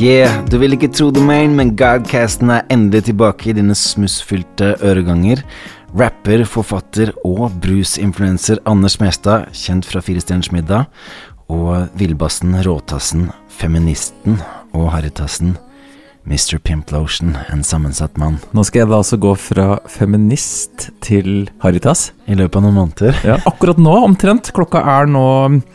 Yeah, du vil ikke tro det, man, men Godcasten er endelig tilbake i dine smussfylte øreganger. Rapper, forfatter og brusinfluenser Anders Mestad, kjent fra Fire stjerners middag, og villbassen, råtassen, feministen og harrytassen, Mr. Pimplotion, en sammensatt mann. Nå skal jeg da altså gå fra feminist til Haritas. I løpet av noen måneder. Ja, akkurat nå, omtrent. Klokka er nå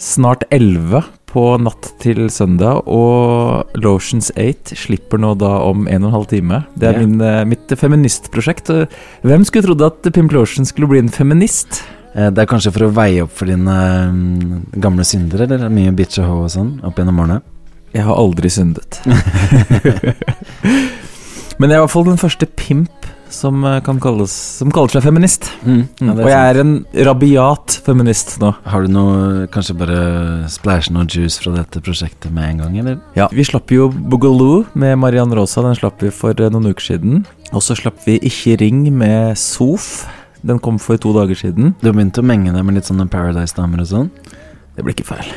snart 11 på natt til søndag, og Lotions 8 slipper nå da om en og en halv time. Det er Ja. min, eh, mitt feministprosjekt. Hvem skulle trodd at Pimp Lotion skulle bli en feminist? Eh, Det er kanskje for å veie opp for dine gamle synder, eller mye bitch og ho og sånn, opp gjennom årene? Jeg har aldri syndet. Men jeg er i hvert fall den første pimp som eh, kan kalles Som kaller seg feminist. Mm, ja, og jeg er en rabiat feminist nå. Har du noe Kanskje bare splæsje noe juice fra dette prosjektet med en gang, eller? Ja, Vi slapp jo Boogaloo med Mariann Rosa, den slapp vi for eh, noen uker siden. Og så slapp vi Ikke ring med Sof. Den kom for to dager siden. Du har begynt å menge deg med litt sånne Paradise-damer og sånn? Det blir ikke feil.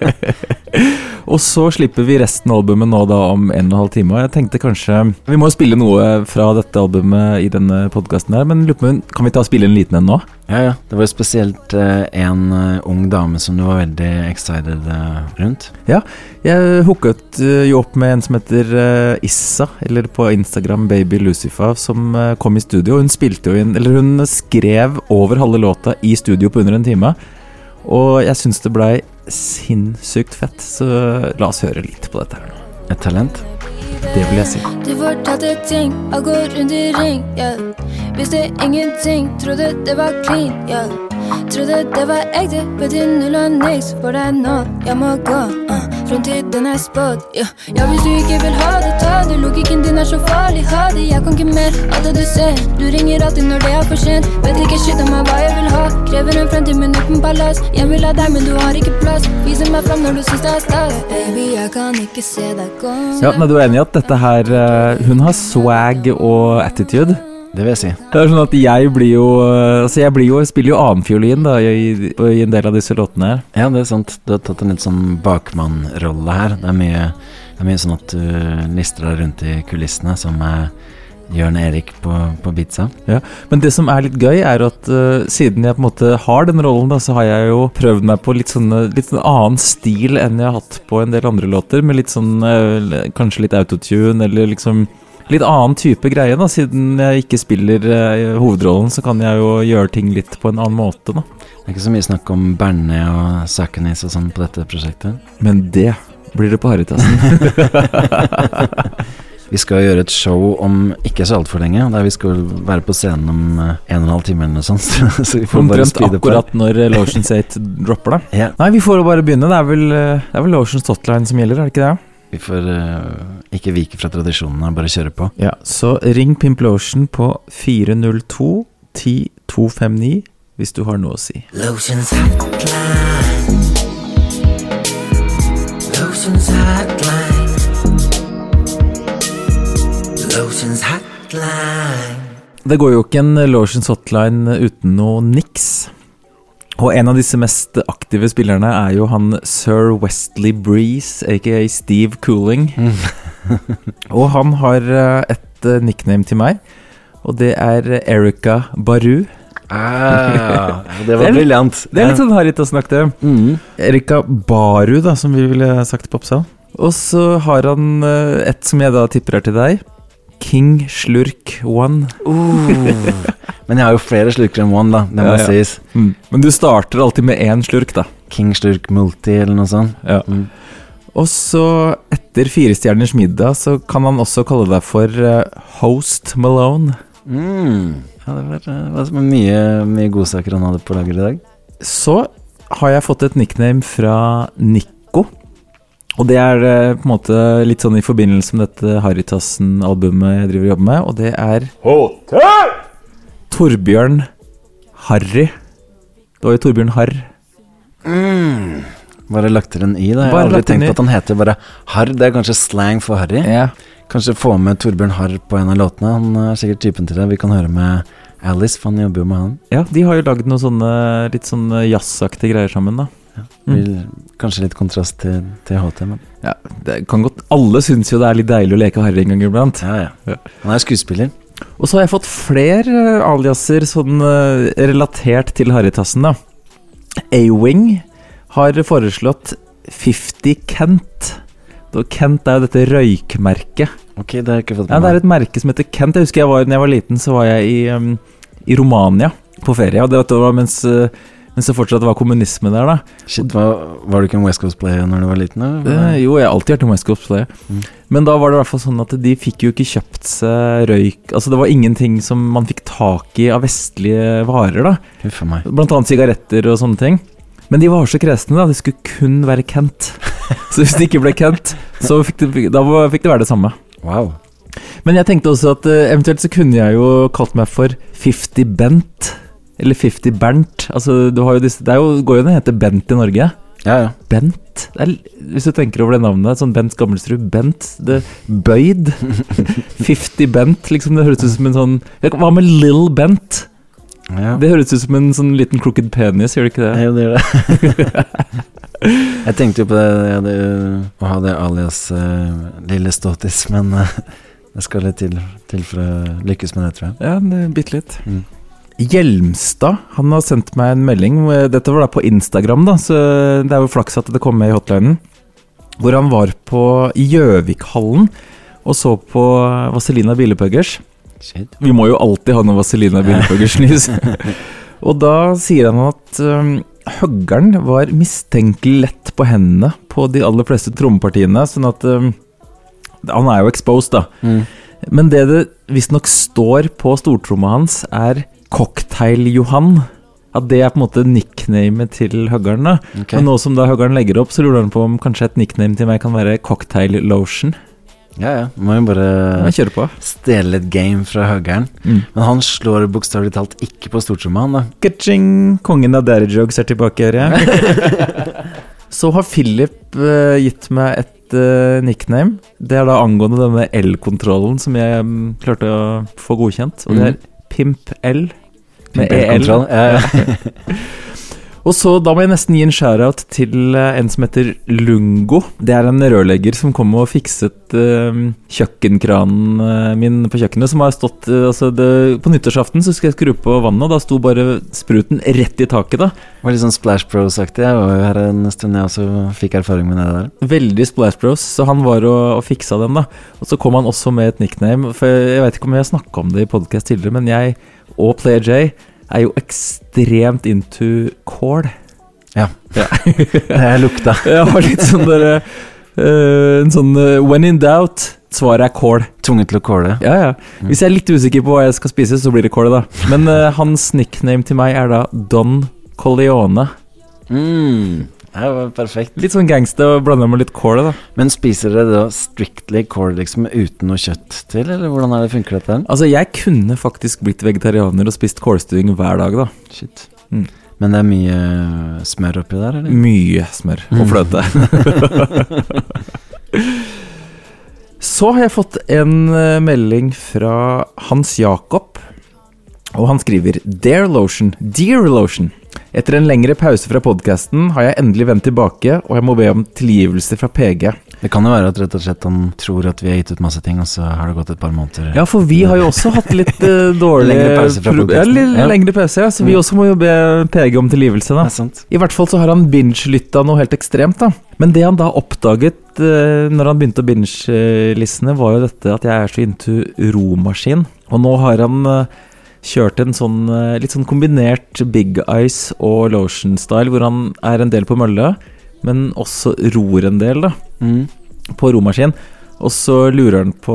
og så slipper vi resten av albumet nå da om en og en halv time. Og jeg tenkte kanskje Vi må jo spille noe fra dette albumet i denne podkasten her, men Lupen, kan vi ta og spille en liten en nå? Ja, ja. Det var jo spesielt eh, en eh, ung dame som du var veldig excited eh, rundt. Jeg hooket eh, jo opp med en som heter eh, Issa, eller på Instagram Baby Lucifer, som eh, kom i studio. Hun spilte jo inn Eller hun skrev over halve låta i studio på under en time. Og jeg syns det blei sinnssykt fett, så la oss høre litt på dette her nå. Et talent. Det vil jeg si. Du fortalte ting, og går rundt i ring, yeah. Visste ingenting, trodde det var clean, yeah. Trodde det var ekte, til null og niks for deg nå. Jeg må gå, uh. Framtiden er spådd, yeah. Ja, hvis du ikke vil ha det, ta det. Logikken din er så farlig, ha det. Jeg kan ikke mer av det du ser. Du ringer alltid når det er for sent. Vet ikke shit om meg hva jeg vil ha. Krever en fremtid, men uten palass. Jeg vil ha deg, men du har ikke plass. Viser meg fram når du syns det er stas. Baby, jeg kan ikke se deg gå. Ja, men Du er enig i at dette her eh, Hun har swag og attitude? Det vil jeg si. Det er sånn at jeg blir jo eh, Altså jeg blir jo, spiller jo annenfiolin da i, i en del av disse låtene her. Ja, det er sant. Du har tatt en litt sånn bakmannrolle her. Det er mye, det er mye sånn at du lister deg rundt i kulissene, som er Jørn Erik på, på Pizza. Men det som er litt gøy, er at uh, siden jeg på en måte har den rollen, da, så har jeg jo prøvd meg på litt, sånne, litt sånn annen stil enn jeg har hatt på en del andre låter. Med litt sånn uh, Kanskje litt autotune, eller liksom Litt annen type greie, da. Siden jeg ikke spiller eh, hovedrollen, så kan jeg jo gjøre ting litt på en annen måte, da. Det er ikke så mye snakk om Bernie og Sakenis og sånn på dette prosjektet. Men det blir det på haritassen. Vi skal gjøre et show om ikke så altfor lenge, der vi skal være på scenen om eh, en og en halv time eller noe sånt. så vi får bare speede på. akkurat når eh, Lotions 8 dropper, da. Yeah. Nei, vi får jo bare begynne. Det er vel, eh, det er vel Lotions Hotline som gjelder, er det ikke det? Vi får uh, ikke vike fra tradisjonene, bare kjøre på. Ja, så ring Pimplotion på 402 10259 hvis du har noe å si. Lotions hotline. Lotions hotline. Lotions hotline. Det går jo ikke en Lotions Hotline uten noe niks. Og en av disse mest aktive spillerne er jo han sir Westley Breeze, aka Steve Cooling. og han har eh, et eh, nickname til meg, og det er Erica Baru. Ah, det var briljant. Det er litt sånn Haritas-snakket. mm. Erika Baru, da, som vi ville sagt på Oppsal. Og så har han eh, et som jeg da tipper er til deg. King Slurk One. Uh. Men jeg har jo flere slurker enn one, da. Det må Ja, ja. sies. Men du starter alltid med én slurk, da. King Slurk Multi eller noe sånt. Ja. Mm. Og så, etter Firestjerners middag, så kan man også kalle deg for uh, Host Malone. Mm. Ja, det var, det var mye, mye godsaker han hadde på lager i dag. Så har jeg fått et nickname fra Nico. Og det er eh, på en måte litt sånn i forbindelse med dette Harrytassen-albumet jeg driver og jobber med, og det er Torbjørn Harry. Det var jo Torbjørn Harr. Mm. Bare lagt til en i, da. Jeg har aldri tenkt at han heter bare Harr. Det er kanskje slang for Harry. Ja. Kanskje få med Torbjørn Harr på en av låtene. Han er sikkert typen til det. Vi kan høre med Alice, for han jobber jo med han. ja, de har jo lagd noen sånne litt sånn jazzaktige greier sammen, da. Blir kanskje litt kontrast til, til HT, men Ja, det kan godt Alle syns jo det er litt deilig å leke harry en gang iblant. ja, ja. Ja. Han er skuespiller. Og så har jeg fått flere eh, aliaser sånn eh, relatert til harrytassen, da. A-Wing har foreslått 50 Kent. Kent er jo dette røykmerket. Ok, det har jeg ikke fått Ja, det er et merke som heter Kent. Jeg husker jeg var, når jeg var liten, så var jeg i, um, i Romania på ferie. Og det var mens, uh, mens det fortsatt var kommunisme der, da. Shit, var, var du ikke en West Coast-player når du var liten? da? Eh, jo, jeg har alltid vært en West Coast player. Mm. Men da var det i hvert fall sånn at de fikk jo ikke kjøpt seg røyk Altså det var ingenting som man fikk tak i av vestlige varer, da. Meg. Blant annet sigaretter og sånne ting. Men de var så kresne, da. Det skulle kun være Kent. Så hvis det ikke ble Kent, så fikk det, da var- fikk det være det samme. Wow. Men jeg tenkte også at eh, eventuelt så kunne jeg jo kalt meg for 50 Bent. Eller 50 Bernt. Altså, du har jo disse, det er jo, går jo an å hete Bent i Norge. Ja, ja. Bent? Det er, hvis du tenker over det navnet, sånn Bent Gammelsrud. Bent. Det, bøyd. 50 Bent, liksom. Det høres ut som en sånn Hva med Lill Bent? ja. Det høres ut som en sånn liten crooked penis, gjør det ikke det? Jo, det gjør det. jeg tenkte jo på det, hadde, å ha det alias uh, Lille Ståtis, men uh, det skal litt til, til for å lykkes med det, tror jeg. Ja, det bitte litt. Mm. Hjelmstad han har sendt meg en melding. Dette var da på Instagram, da, så det er jo flaks at det kom med i hotlinen. Hvor han var på Gjøvikhallen og så på Vazelina Bielepuggers. Vi må jo alltid ha noe Vazelina Bielepuggers-nys. og da sier han at um, høggeren var mistenkelig lett på hendene på de aller fleste trommepartiene, sånn at um, Han er jo exposed, da. Mm. Men det det visstnok står på stortromma hans, er Cocktail-Johan. At det er på en måte nicknamet til huggeren. Okay. Men nå som da huggeren legger opp, så lurer han på om kanskje et nickname til meg kan være Cocktail Lotion. Ja, ja. Må jo bare Jeg kjører på. stjele litt game fra huggeren. Mm. Men han slår bokstavelig talt ikke på stortromma, han da. Ka-ching! Kongen av daddy jokes er tilbake, hører jeg. Så har Philip uh, gitt meg et uh, nickname. Det er da angående denne L-kontrollen som jeg um, klarte å få godkjent. Og det er Pimp L. Med EL. Og så da må jeg nesten gi en shout-out til eh, en som heter Lungo. Det er en rørlegger som kom og fikset uh, kjøkkenkranen eh, min på kjøkkenet. Som har stått uh, altså det, På nyttårsaften så skulle jeg skru på vannet, og da sto bare spruten rett i taket. da Det var litt sånn Splash Bros-aktig. Jeg var jo her en stund, jeg også fikk erfaring med det der. Veldig Splash Bros, så han var og, og fiksa den. da Og så kom han også med et nickname. For jeg, jeg vet ikke om jeg har snakka om det i podkast tidligere, men jeg og Player J er jo ekstremt into kål. Ja. Ja. Det lukta. Jeg har litt sånn derre uh, En sånn uh, when in doubt, svaret er kål. Tvunget til å kåle. Ja, ja. Hvis jeg er litt usikker på hva jeg skal spise, så blir det kål, da. Men uh, hans nickname til meg er da Don Coleone. Mm. Det var perfekt. Litt sånn gangster og blander med litt kål, da. Men spiser dere da strictly kål liksom uten noe kjøtt til, eller hvordan er det funker dette? Altså, jeg kunne faktisk blitt vegetarianer og spist kålstuing hver dag, da. Shit. Mm. Men det er mye smør oppi der, eller? Mye smør og Mm. fløte. Så har jeg fått en eh, melding fra Hans Jakob, og han skriver Dear Lotion, Dear Lotion. Etter en lengre pause fra podkasten har jeg endelig vendt tilbake, og jeg må be om tilgivelse fra PG. Det kan jo være at rett og slett han tror at vi har gitt ut masse ting, og så har det gått et par måneder. Ja, for vi har jo også hatt litt uh, dårlig Lengre pause fra Ja, litt Ja. lengre pause, ja. Så vi Mm. også må jo be PG om tilgivelse, da. Det er sant. I hvert fall så har han binge-lytta noe helt ekstremt, da. Men det han da oppdaget uh, når han begynte å binge-listene, var jo dette at jeg er så into romaskin. Og nå har han eh, kjørt en sånn eh, litt sånn kombinert Big Ice og Lotion-style, hvor han er en del på mølle, men også ror en del, da, Mm. på romaskin. Og så lurer han på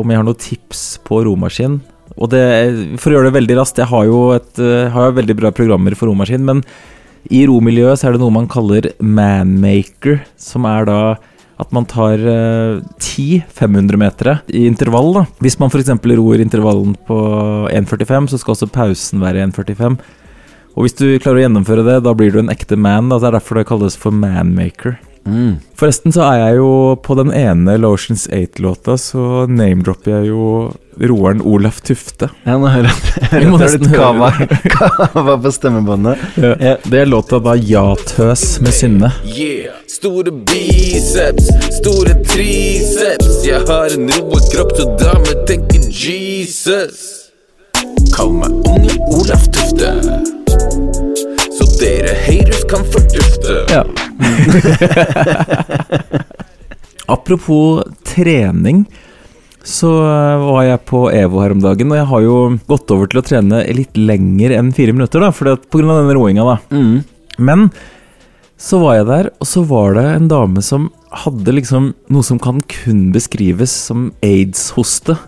om jeg har noen tips på romaskin. Og det, for å gjøre det veldig raskt, jeg har jo, et, eh, har jo veldig bra programmer for romaskin, men i romiljøet så er det noe man kaller manmaker, som er da at man tar eh, ti 500-metere i intervall. da. Hvis man f.eks. ror intervallen på 1,45, så skal også pausen være 1,45. Og hvis du klarer å gjennomføre det, da blir du en ekte man. Da. Det er derfor det kalles for manmaker. Mm. Forresten så er jeg jo på den ene Lotions 8-låta, så name-dropper jeg jo Roaren Olaf Tufte. Ja, nå hører jeg litt kava, kava på stemmebåndet. Ja. Det er låta da Ja-tøs med Synne. Yeah, store biceps, store triceps. Jeg har en roe kropp, så damer tenker Jesus. Kall meg unge Olaf Tufte. Så dere haters kan fordufte. Ja. Apropos trening, så eh, var jeg på EVO her om dagen, og jeg har jo gått over til å trene litt lenger enn fire minutter, da, fordi at, på grunn av denne roinga, da. Mm. Men så var jeg der, og så var det en dame som hadde liksom noe som kan kun beskrives som aids-hoste.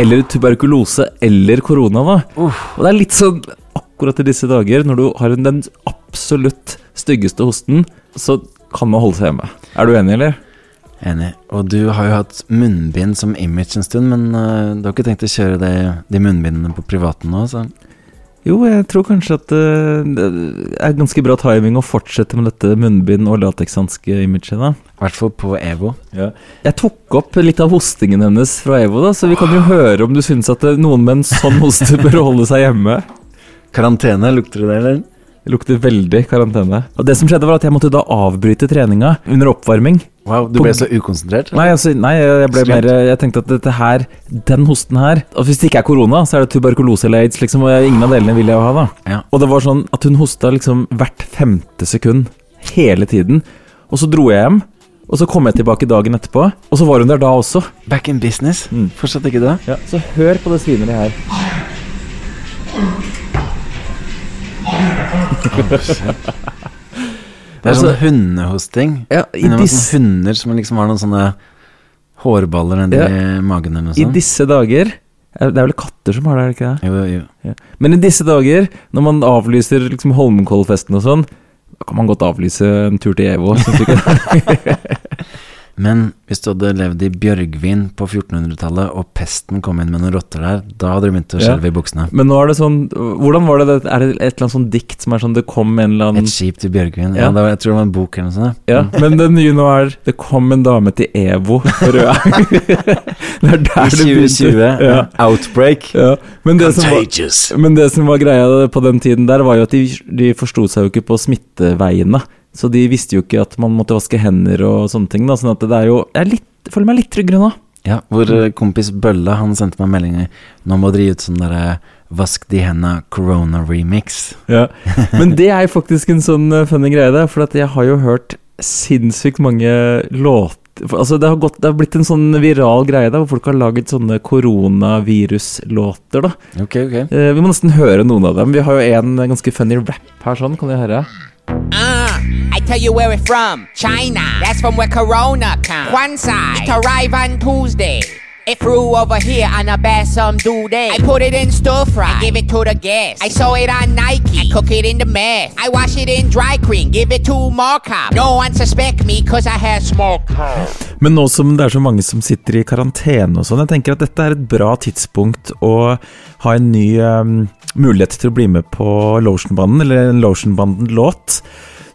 Eller tuberkulose eller korona, da. Og det er litt sånn akkurat i disse dager, når du har den absolutt styggeste hosten, så kan man holde seg hjemme. Er du enig, eller? Enig. Og du har jo hatt munnbind som image en stund, men uh, du har ikke tenkt å kjøre det, de munnbindene på privaten nå, så Jo, jeg tror kanskje at uh, det er ganske bra timing å fortsette med dette munnbind- og latekshanske imaget. i hvert fall på EVO. Jeg tok opp litt av hostingen hennes fra EVO, da, så vi kan jo høre om du syns at eh, noen med en sånn hoste bør holde seg hjemme. Karantene, lukter det det, eller? Det lukter veldig karantene. Og det som skjedde, var at jeg måtte da avbryte treninga under oppvarming. Wow, du ble så ukonsentrert? Nei, altså, nei jeg ble mer Jeg tenkte at dette her, den hosten her Og Hvis det ikke er korona, så er det tuberkulose eller aids, liksom, og ingen av delene vil jeg jo ha, da. Ja. Og det var sånn at hun hosta liksom hvert femte sekund hele tiden. Og så dro jeg hjem, og så kom jeg tilbake dagen etterpå, og så var hun der da også. Back in business? Mm. Fortsatt ikke det? Ja, Så hør på det svineriet her. Det er Altså- sånn hundehosting. Ja, i, Men det var dis, sånne hunder som liksom har noen sånne hårballer nedi magen eller noe I disse dager er- Det er vel katter som har det, er det ikke det? Jo, jo. Ja. Men i disse dager, når man avlyser liksom Holmenkollfesten og sånn, da kan man godt avlyse en tur til EVO. Synes du ikke? Men hvis du hadde levd i Bjørgvin på 1400-tallet, og pesten kom inn med noen rotter der, da hadde du begynt å Ja. skjelve i buksene. Men nå er det sånn Hvordan var det? Er det et eller annet sånn dikt som er sånn Det kom en eller annen Et skip til Bjørgvin. Ja. Ja, det var, jeg tror det var en bok eller noe sånt. Ja, men det nye nå er Det kom en dame til EVO på Røa. det er I der det begynte. 2020. Ja. Outbreak. Ja. Men, det som var, Contagious. men det som var greia på den tiden der, var jo at de, de forsto seg jo ikke på smitteveiene. Så de visste jo ikke at man måtte vaske hender og sånne ting. Da. Sånn at det er jo Jeg, er litt, jeg føler meg litt tryggere nå. Ja, hvor eh, kompis Bølle han sendte meg meldinger Nå må dere gi ut sånn derre Vask de henda corona-remix. Ja. Men det er jo faktisk en sånn eh, funny greie, det. For jeg har jo hørt sinnssykt mange låter Altså det har, gått, det har blitt en sånn viral greie der, hvor folk har laget sånne koronaviruslåter. da Ok, ok. eh, Vi må nesten høre noen av dem. Vi har jo en ganske funny rap her, sånn. Kan vi høre? Uh, I tell you where it's from. China. That's from where Corona comes. Side. It arrive on Tuesday. It flew over here on a bad some dude. I put it in stir fry. I give it to the guests. I saw it on Nike. I cook it in the mess. I wash it in dry cream. Give it to Markup. No one suspect me cause I had smoke. Men nå som det er så mange som sitter i karantene og sånn, jeg tenker at dette er et bra tidspunkt å ha en ny um, mulighet til å bli med på Lotionbanden, eller en Lotionbanden-låt.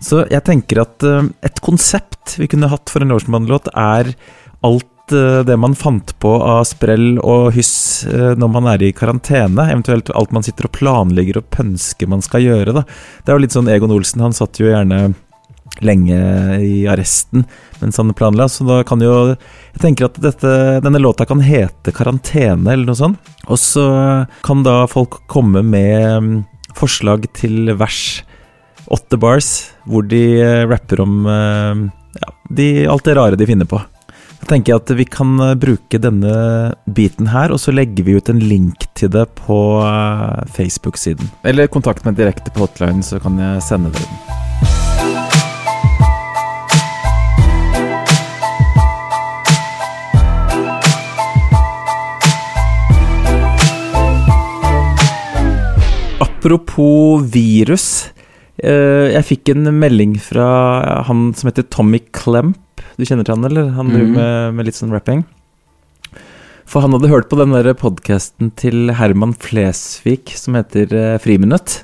Så jeg tenker at um, et konsept vi kunne hatt for en Lotionbanden-låt, er alt eh, det man fant på av sprell og hyss eh, når man er i karantene. Eventuelt alt man sitter og planlegger og pønsker man skal gjøre. Da. Det er jo litt sånn Egon Olsen, han satt jo gjerne lenge i arresten mens han planla, så da kan jo Jeg tenker at dette, denne låta kan hete 'Karantene' eller noe sånt. Og så kan da folk komme med mm, forslag til vers, åtte bars, hvor de eh, rapper om ja, de, alt det rare de finner på. Da tenker jeg at vi kan eh, bruke denne biten her, og så legger vi ut en link til det på eh, Facebook-siden. Eller kontakt meg direkte på hotline, så kan jeg sende dere den. Apropos virus. eh, Jeg fikk en melding fra han som heter Tommy Klemp. Du kjenner til han, eller? Han driver mm. med, med litt sånn rapping. For han hadde hørt på den der podkasten til Herman Flesvig som heter uh, Friminutt.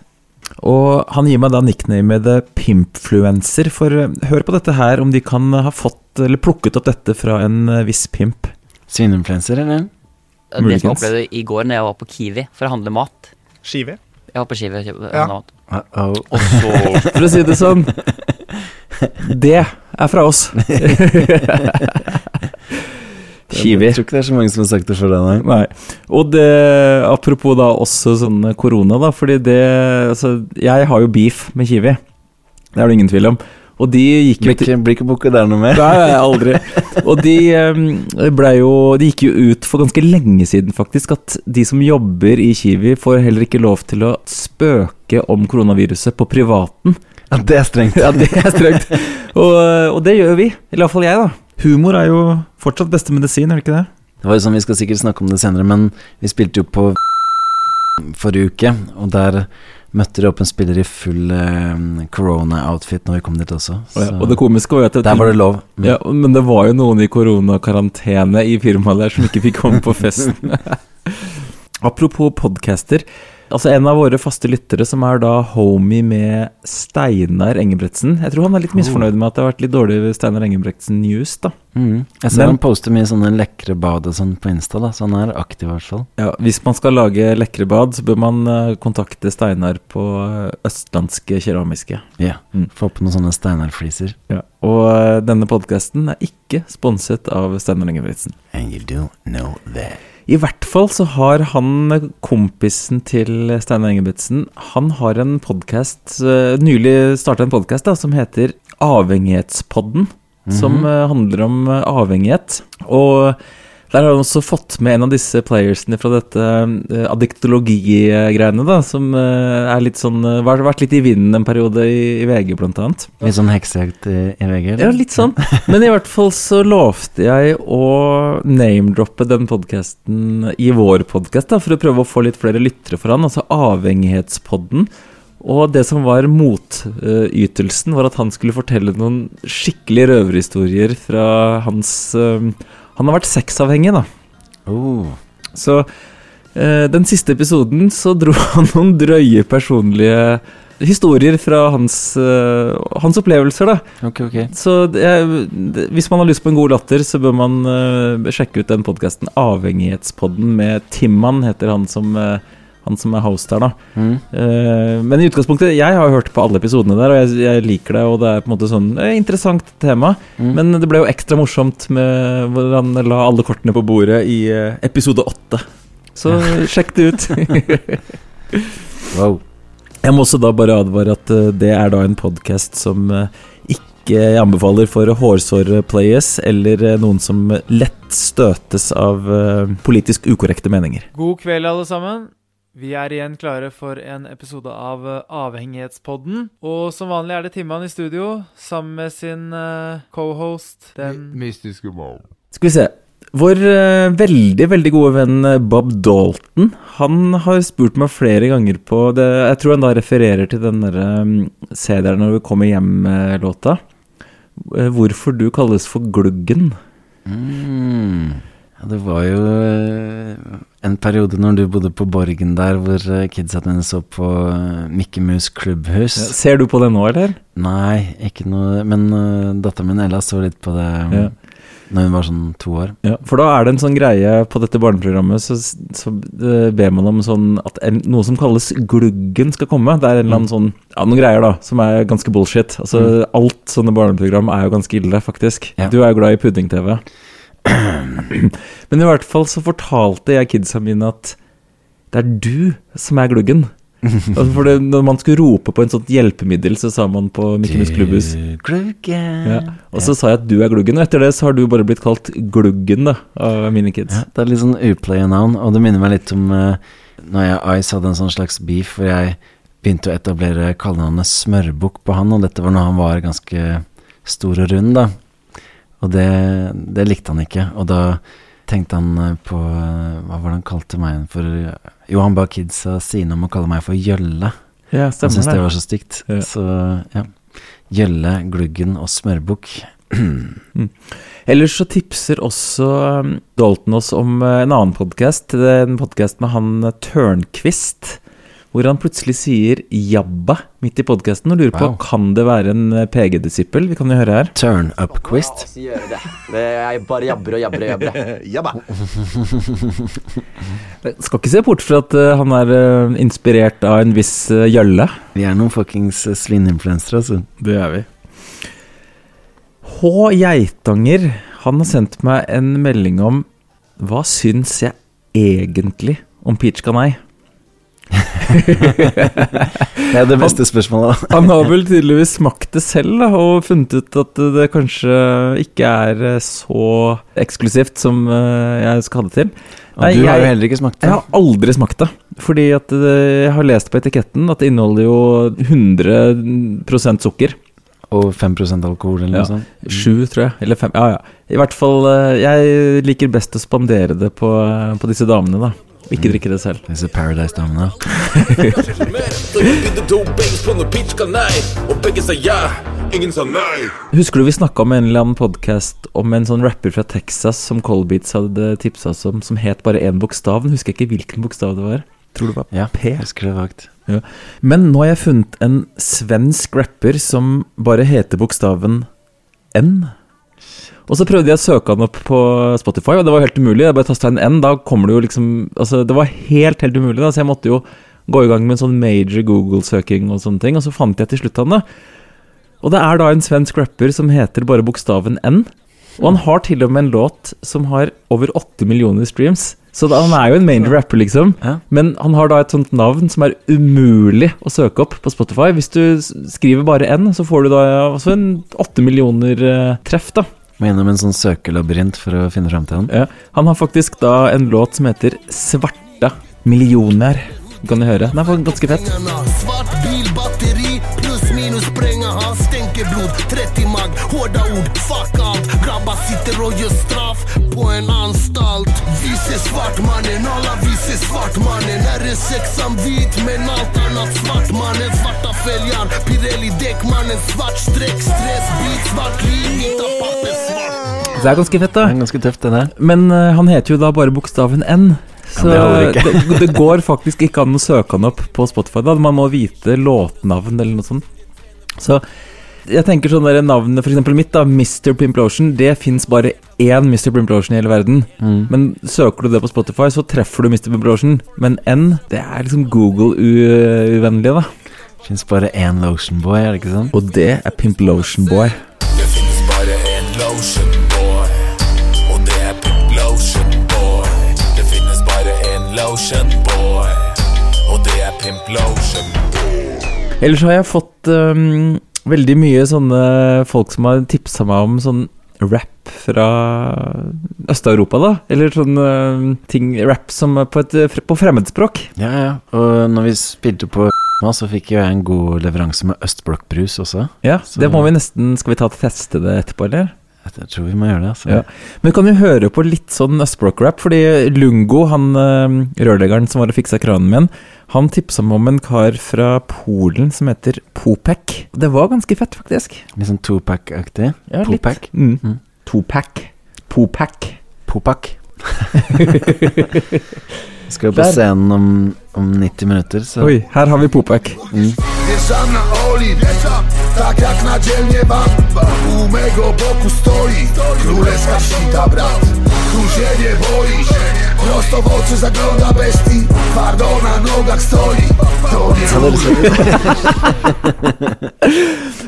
Og han gir meg da nicknamet The Pimpfluencer, for eh, hør på dette her, om de kan ha fått, eller plukket opp dette fra en eh, viss pimp. Svineinfluenser, eller? Det som jeg opplevde i går når jeg var på Kiwi for å handle mat. Skive. Jeg var på Kiwi og kjøpte Ja. mat. Uh-oh. Og så For å si det sånn Det er fra oss. Kiwi. Jeg tror ikke det er så mange som har sagt det før deg, nei. Nei. Og det, apropos da også sånn korona, da, fordi det Altså, jeg har jo beef med Kiwi. Det er det ingen tvil om. Og de gikk jo ikke, blir ikke booka der noe mer? Nei, aldri. Og de blei ble jo De gikk jo ut for ganske lenge siden, faktisk, at de som jobber i Kiwi, får heller ikke lov til å spøke om koronaviruset på privaten. Ja, det er strengt. Ja, det er strengt. Og, og det gjør vi. I hvert fall jeg, da. Humor er jo fortsatt beste medisin, er det ikke det? Det var jo sånn, Vi skal sikkert snakke om det senere, men vi spilte jo på forrige uke, og der møtte de opp en spiller i full eh, corona-outfit når vi kom dit også. Og, ja, og det komiske var jo at der var det lov. Ja, men det var jo noen i koronakarantene i firmaet der som ikke fikk komme på festen. Apropos podcaster. Altså En av våre faste lyttere, som er da homie med Steinar Engebretsen Jeg tror han er litt misfornøyd med at det har vært litt dårlig Steinar Engebretsen-news, da. Mm. Jeg ser Men- han poster mye sånne lekre bad og sånn på Insta, da, så han er aktiv i hvert fall. Ja, Hvis man skal lage lekre bad, så bør man eh, kontakte Steinar på eh, Østlandske Keramiske. Ja. Mm. Få på noen sånne Steinar-fliser. Ja. Og eh, denne podkasten er ikke sponset av Steinar Engebretsen. And you do know that. I hvert fall så har han kompisen til Steinar Engebretsen Han har en podkast Nylig starta en podkast som heter Avhengighetspodden. Som eh, handler om eh, avhengighet. Og der har han også fått med en av disse playersene fra dette uh, addiktologi-greiene, da. Som uh, er litt sånn uh, Vært vært litt i vinden en periode i, i VG, blant annet. Litt sånn heksejakt i, i VG? eller? Ja, litt sånn. Men i hvert fall så lovte jeg å name-droppe den podkasten i vår podkast, for å prøve å få litt flere lyttere for han, altså Avhengighetspodden. Og det som var motytelsen, var at han skulle fortelle noen skikkelig røverhistorier fra hans eh, Han har vært sexavhengig, da. Oh. Så eh, den siste episoden så dro han noen drøye personlige historier fra hans, eh, hans opplevelser, da. Ok, ok. Så det, hvis man har lyst på en god latter, så bør man eh, sjekke ut den podkasten Avhengighetspodden med Timman, heter han som, eh, han som er host her, da. Mm. Uh, men i utgangspunktet, jeg har hørt på alle episodene der, og jeg, jeg liker det, og det er på en måte sånn eh, interessant tema. Mm. Men det ble jo ekstra morsomt med hvor han la alle kortene på bordet i uh, episode åtte. Så sjekk det ut. Wow. Jeg må også da bare advare at uh, det er da en podkast som ikke jeg anbefaler for hårsåre players eller noen som lett støtes av politisk ukorrekte meninger. God kveld, alle sammen. Vi er igjen klare for en episode av eh, Avhengighetspodden. Og som vanlig er det Timman i studio, sammen med sin uh, cohost, den Mystiske mann. Skal vi se. Vår uh, veldig, veldig gode venn Bob Dalton Han har spurt meg flere ganger på det, Jeg tror han da refererer til den derre um, CD-en når vi kommer hjem-låta. Hvorfor du kalles for Gluggen. Mm. Ja, det var jo eh, en periode når du bodde på Borgen der, hvor eh, kidsa dine så på Mikke Mus klubbhus. Klubbhus. Ser du på det nå, eller? Nei, ikke noe Men uh, datteren min Ella så litt på det um, Ja. Når hun var sånn to år. Ja, for da er det en sånn greie på dette barneprogrammet, så, så uh, ber man om sånn at en, noe som kalles gluggen skal komme. Det er en eller annen sånn Ja, noen greier, da, som er ganske bullshit. Altså, alt sånne barneprogram er jo ganske ille, faktisk. Ja. Du er jo glad i pudding-TV. Men i hvert fall så fortalte jeg kidsa mine at det er du som er gluggen. altså for det, når man skulle rope på en sånt hjelpemiddel, så sa man på Mickey Mouse Klubbhus ja. Og så sa jeg at du er gluggen, og etter det så har du bare blitt kalt Gluggen da, av mine kids. Ja, det er litt sånn uplaya-navn, og det minner meg litt om uh, når jeg og Ice hadde en sånn slags beef hvor jeg begynte å etablere kallenavnet Smørbukk på han, og dette var når han var ganske stor og rund, da. Og det, det likte han ikke, og da tenkte han eh, på eh, Hva var det han kalte meg for Jo, han ba kidsa sine om å kalle meg for Gjølle. Ja, Han syntes det var så stygt. Ja. Så ja. Gjølle, Gluggen og Smørbukk. Ellers så tipser også um, Dalton oss om uh, en annen podkast. En podkast med han Tørnquist. Hvor han plutselig sier 'jabba' midt i podkasten og lurer på Wow. kan det være en eh, PG-disippel. Vi kan jo høre her. Turn det. det jeg bare jabber og jabber og jabber. Jabba. Skal ikke se bort fra at eh, han er eh, inspirert av en viss gjølle. Vi er noen fuckings svineinfluensere, altså. Det er vi. H. Geitanger, han har sendt meg en melding om hva syns jeg egentlig om Peach Canai? Det er det beste spørsmålet. Han har vel tydeligvis smakt det selv da, og funnet ut at det kanskje ikke er eh, så eksklusivt som eh, jeg skal ha det til. Nei, du har jo heller ikke smakt det. Jeg har aldri smakt det. Fordi at jeg har lest på etiketten at det inneholder jo 100% sukker. Og 5% alkohol eller Ja. noe sånt. Sju, tror jeg. Eller fem. Ja, ja. I hvert fall eh, Jeg liker best å spandere det på, eh, på disse damene, da. Ikke drikke det selv. Disse ja, sa nei Husker du vi snakka om en eller annen podkast om en sånn rapper fra Texas som Colbeats hadde tipsa oss om, som het bare én bokstav? Nå husker jeg ikke hvilken bokstav det var. Tror det var Ja, P. husker det vagt. Men nå har jeg funnet en svensk rapper som bare heter bokstaven N. Og så prøvde jeg å søke han opp på Spotify, og det var helt umulig. Jeg bare tasta en N, da kommer det jo liksom Altså, det var helt, helt umulig, da, så jeg måtte jo gå i gang med en sånn major Google-søking og sånne ting, og så fant jeg til slutt han det. Og det er da en svensk rapper som heter bare bokstaven N. Og han har til og med en låt som har over 8 millioner streams. Så da, han er jo en major rapper, liksom. Ja. Men han har da et sånt navn som er umulig å søke opp på Spotify. Hvis du skriver bare N, så får du da også en 8 millioner eh, treff, da. Må gjennom en sånn søkelabyrint for å finne fram til han. Ja. Han har faktisk da en låt som heter Svarta millioner. Kan du høre? Den er faktisk ganske fett. Svart bil, batteri, pluss minus spränga han stenker blod 30 mag, hårda ord, fuck alt. Grabba sitter og gjør straff på en anstalt Vi ser svartmannen, alla vi ser svartmannen. Här är sexan vit men allt annat svart mannen Svarta fälgar, Pirelli däckmannen Svart streck, stressbit, svart linje, ta papper svart Det er ganske fett, Det da. er ganske tøft, det der. Men uh, han heter jo da bare bokstaven N. Så det det, det, går faktisk ikke an å søke han opp på Spotify. da Man må vite låtnavn eller noe sånt. Så jeg tenker sånn der navnet for eksempel mitt, da Mr. Pimplotion, det fins bare én Mr. Pimplotion i hele verden. Mm. Men søker du det på Spotify, så treffer du Mr. Pimplotion. Men N, det er liksom Google-uvennlig, da. Fins bare én Lotion Boy, er det ikke sånn? Og det er Pimplotion Boy. Det finnes bare en lotion boy Og det er pimp lotion boy Det finnes bare en lotion boy Og det er pimp lotion Ellers har jeg fått øhm, veldig mye sånne folk som har tipsa meg om sånn rap fra Øst-Europa, da. Eller sånn ting Rap som på, et, eh, på fremmedspråk. Ja, ja. Og når vi spilte på så fikk jo jeg en god leveranse med østblokkbrus også. Ja, Så- Det må vi nesten Skal vi ta og teste det etterpå, eller? Jeg tror vi må gjøre det. altså. Ja. Men vi kan jo høre på litt sånn Østblokk-rap, fordi Lungo, han rørleggeren som var og fiksa kranen min, han tipsa meg om en kar fra Polen som heter Popek. Det var ganske fett, faktisk. Litt sånn Topek-aktig Ja. Popak. Mm. Mm. Topak. Popek. Popak. Skal jo på Der. scenen om, om 90 minutter, så Oi, her har vi Popek. Mm. tak jak na dzielnie wam U mego boku stoi królewska świta brat Tu się nie prosto w oczy zagląda bestii Twardo na nogach stoi, to nie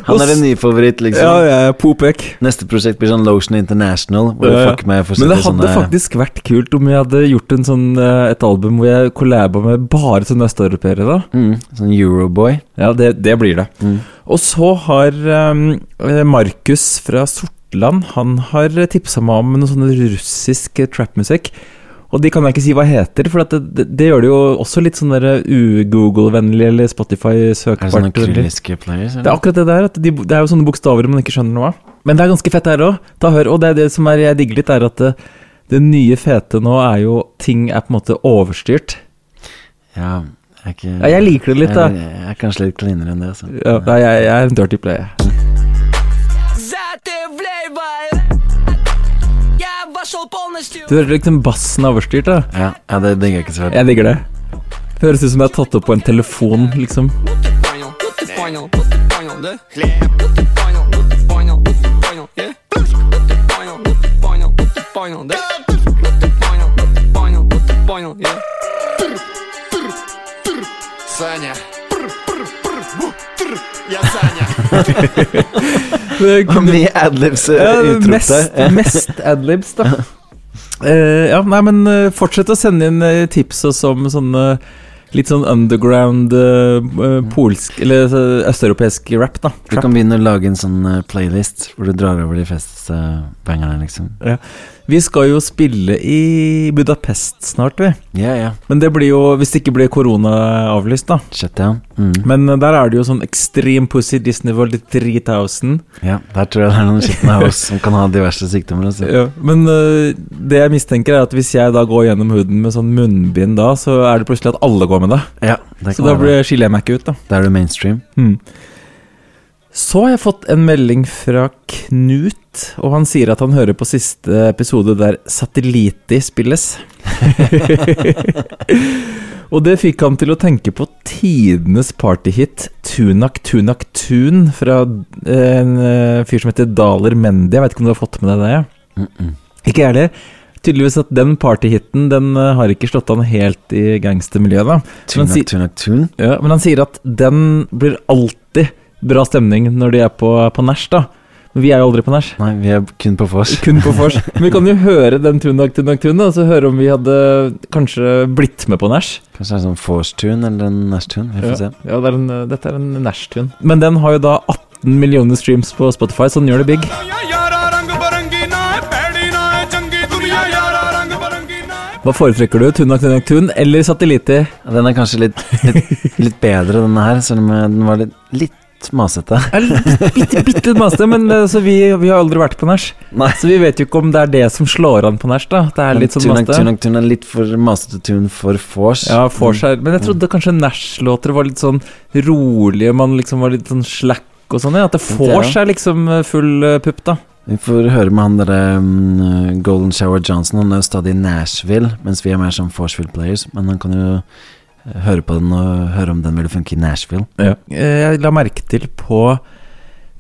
Han er, en ny favoritt, liksom. Ja, ja, ja, Popek. Neste prosjekt blir sånn Lotion International, hvor Ja, ja. Fuck meg Men det hadde sånne faktisk vært kult om jeg hadde gjort en sånn, eh, et album hvor jeg collaba med bare sånne østeuropeere. mm, Sånn Euroboy. Ja, det, det blir det. Mm. Og så har um, Markus fra Sortland Han har tipsa meg om noe sånn russisk eh, trapmusikk. Og de kan jeg ikke si hva heter, for det, det, det gjør det jo også litt sånn u-Google-vennlig eller Er det sånne Spotify-søkbart. kyrilliske players? Det er akkurat det der, at de, det er jo sånne bokstaver man ikke skjønner noe av. Men det er ganske fett her òg. Og det det som er, jeg digger litt, er at det, det nye fete nå er jo Ting er på en måte overstyrt. Ja, jeg ikke Ja, jeg liker det litt, da. Jeg, jeg er kanskje litt klinere enn det, Så. Ja, nei, jeg, jeg er en dirty play. jeg. Du hører liksom bassen er overstyrt, da. Ja, ja det digger jeg ikke så veldig. Jeg digger det. Høres ut som det er tatt opp på en telefon, liksom. Саня. Det Og mye adlibs uh, Ja, mest, der. mest adlibs, da. Uh, ja, nei, men uh, fortsett å sende inn uh, tips og som sånne litt sånn underground eh, eh, polsk Eller eh, østeuropeisk rap, da. Du kan begynne å lage en sånn eh, playlist hvor du drar over de festbangerne, uh, liksom. Ja. Vi skal jo spille i Budapest snart, vi. Ja, ja. Men det blir jo, hvis det ikke blir korona avlyst, da. Shutdown. Mm. Men eh, der er det jo sånn ekstrem Pussy Disney World 3000. Ja, der tror jeg det er noen skitne oss som kan ha diverse sykdommer. Altså. Ja, men uh, det jeg mistenker er at hvis jeg da går gjennom huden med sånn munnbind da, så er det plutselig at alle går med det. Ja, det Så da blir skiller jeg meg ikke ut, da. Da er du mainstream. Mm. Så har jeg fått en melding fra Knut, og han sier at han hører på siste episode der Satelliti spilles. og det fikk han til å tenke på tidenes partyhit Tunak Tunak Tun fra eh, en eh, fyr som heter Daler Mendy. Jeg vet ikke om du har fått med deg det? Mm -mm. Ikke jeg heller. Tydeligvis at den partyhiten Den eh, har ikke slått an helt i gangstermiljøet. da. Tunak, tunak, tun. ja, men han sier at den blir alltid bra stemning når de er på, på nach, da. Men vi er jo aldri på nach. Nei, vi er kun på vors. Kun på vors. Men vi kan jo høre den Tunak Tunak Tun, og så høre om vi hadde kanskje blitt med på nach. Kanskje det er en sånn vors-tun eller en nach-tun. Vi får Ja, se. ja det er en, dette er en nach-tun. Men den har jo da 18 millioner streams på Spotify, så den gjør det big. Hva foretrekker du? Tunak Tunak Tun eller Satelliti? Ja, Den er kanskje litt, litt, litt bedre, denne her, selv om den var litt, litt masete. Er litt- Bitte, bitte litt masete, men eh, så vi, vi har aldri vært på nach. Så vi vet jo ikke om det er det som slår an på nach, det er litt sånn masete. tunak, tun er litt for masete tune for vors. Ja, vors er Men jeg trodde kanskje nach-låter var litt sånn rolige, man liksom var litt sånn slack og sånn. Ja. At det vors er liksom eh, full eh, pupp, da. Vi får høre med han derre um, Golden Shower Johnson. Han er jo stadig i Nashville, mens vi er mer som Forceville Players. Men han kan jo høre på den og høre om den ville funke i Nashville. Ja. Eh, Jeg la merke til på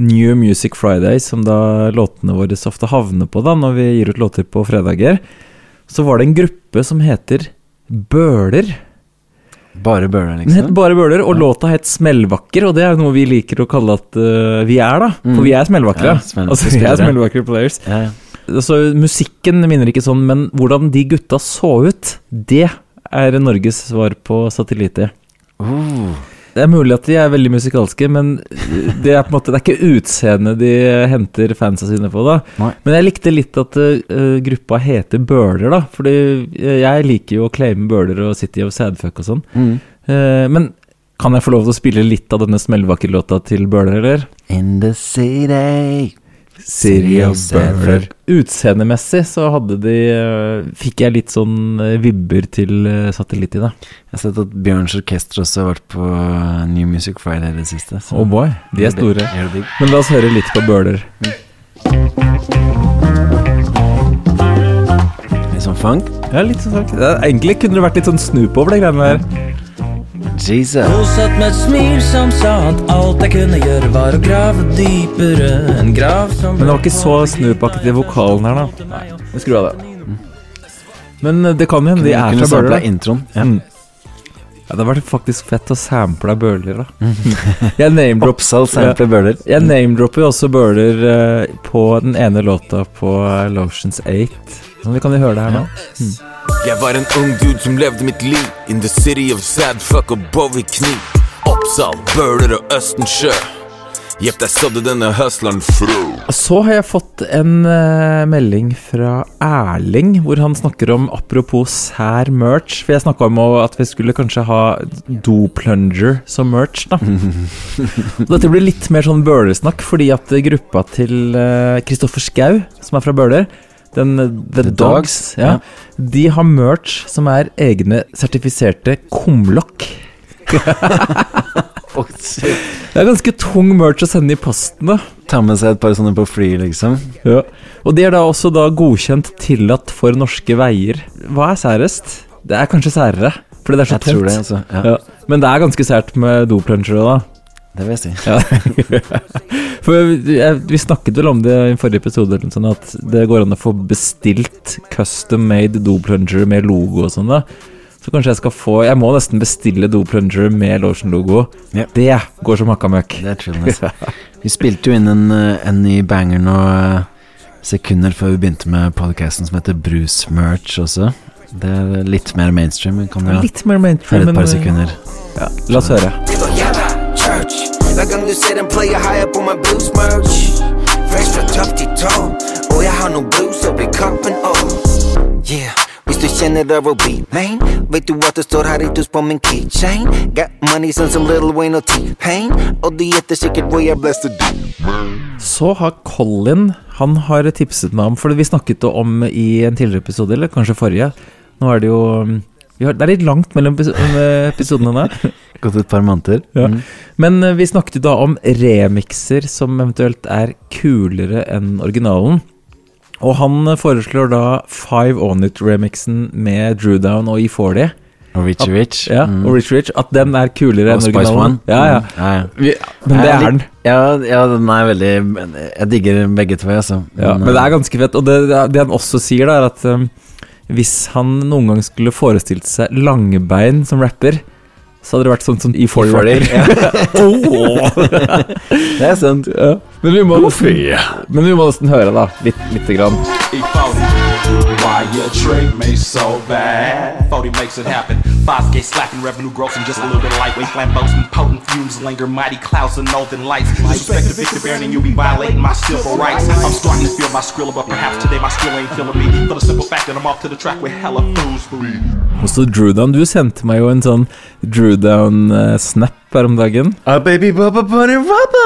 New Music Friday, som da låtene våre så ofte havner på da når vi gir ut låter på fredager, så var det en gruppe som heter Bøler. Bare Bøhler, Den het liksom. bare Bøler, og låta het Smellvakker, og det er noe vi liker å kalle at uh, vi er, da. For Mm. vi er smellvakre. Ja, smell- altså, vi er smellvakre players. Ja, ja. Altså, musikken minner ikke sånn, men hvordan de gutta så ut, det er Norges svar på satellitter. Oh. Det er mulig at de er veldig musikalske, men det er på en måte Det er ikke utseendet de henter fansa sine på, da. Nei. Men jeg likte litt at uh, gruppa heter Bøler, da. Fordi jeg liker jo å claime Bøler og City of Sadfuck og sånn. Mm. Uh, men kan jeg få lov til å spille litt av denne smellvakker-låta til Bøler, eller? In the city Of Bøler. Utseendemessig så hadde de eh, Fikk jeg litt sånn eh, vibber til satellitt i da. Jeg har sett at Bjørns Orkester også har vært på eh, New Music Friday i det siste. så- Oh boy, de er store. Det? Men la oss høre litt på Bøhler. Litt sånn funk? Ja, litt sånn funk. Egentlig kunne det vært litt sånn snup over de greiene der. Jesus. Hun satt med et smil som sa at alt jeg kunne gjøre var å grave dypere En grav som Men det var ikke så snupakket i vokalen her, da. Nei, vi skrur av det. Men eh, det kan hende de er fra Bøler. sample introen. Ja. Mm. Ja, det var faktisk fett å sample Bøler, da. Jeg name-dropper Bøhler. Jeg name-dropper jo også Bøler uh, på den ene låta på eh, Lotions 8. Så vi kan jo høre det her nå. Jeg var en ung dude som levde mitt liv In the city of sad fuck og Bowie-kniv. Oppsal, Bøler og Østensjø Jepp, der sådde denne hustleren frø Så har jeg fått en uh, melding fra Erling, hvor han snakker om apropos sær merch. For jeg snakka om at vi skulle kanskje ha doplunger som merch, da. Dette blir litt mer sånn Bøler-snakk, fordi at gruppa til Kristoffer Schau, som er fra Bøhler, den eh, The, The Dogs, Dogs, ja, de har merch som er egne sertifiserte kumlokk. Det er ganske tung merch å sende i posten, da. Ta med seg et par sånne på fly, liksom. Ja. Og de er da også da godkjent tillatt for norske veier. Hva er særest? Det er kanskje særere. Fordi det er så Jeg tungt. det, altså. Ja. Men det er ganske sært med doplunsjer òg, da. Det vil jeg si. Ja. For vi snakket vel om det i forrige episode, sånn at det går an å få bestilt custom made doplunger med logo og sånn. da Så kanskje jeg skal få Jeg må nesten bestille doplunger med Lotion-logo. Ja. Det går som hakka møkk. Vi spilte jo inn en, eh, en ny banger nå eh, sekunder før vi begynte med podcasten som heter Bruce Merch også. Det er litt mer mainstream. Kan du Litt mer mainstream, høre et par sekunder. Ja, la oss høre. Church. Hver gang du ser en player high på my blues merch. Fresh fra topp til. Og jeg har noe blues oppi kappen òg. Yeah. Hvis du kjenner det å bli main, vet du at det står Haritus på min keychain. Got money sånn som Little Wayne og T-Pain. Og du gjetter sikkert hvor jeg blessed Så har Colin Han har tipset meg om For vi snakket om i en tidligere episode, eller kanskje forrige. Nå er det jo vi har, Det er litt langt mellom med episodene der. Gått et par måneder. Ja. Mm. Men eh, vi snakket jo da om remixer som eventuelt er kulere enn originalen. Og han eh, foreslår da Five On It-remixen med Drewdown og E40. Og Rich At- Rich. Ja, Mm. og Rich Rich. At den er kulere enn originalen. One. Ja, ja. Mm. ja, ja. Men det er den. Ja, ja, den er veldig Jeg digger begge to, altså. Ja, men det er ganske fett. Og det, det han også sier, da, er at hvis han noen gang skulle forestilt seg Langebein som rapper, så hadde det vært sånn som i 40 ja. oh. det er sant. Ja. Men, vi må nesten, men vi må nesten høre, da. Litt, lite grann. Why you treat me so bad? 40 makes it happen. Five skate slapping, revenue grossing, just a little bit of lightweight flamboasting, potent fumes linger, mighty clouds of northern lights. Disrespect to Victor Baron, and you'll be violating my civil rights. I'm starting to feel my skrilla, but perhaps today my skrill ain't feeling me. For the simple fact that I'm off to the track with hella fools for me. Og så Drewdown, du sendte meg jo en sånn Drewdown-snap her om dagen. Ah, baby, baba, bunny, baba.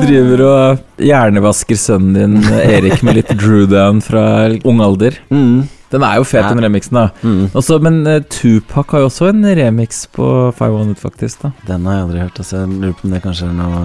Du driver og hjernevasker sønnen din Erik med litt Drewdown fra ung alder. Den er jo fet, den remixen, da. Også, men uh, Tupac har jo også en remix på 500, faktisk. da Den har jeg aldri hørt. Altså, jeg lurer på om det kanskje er noe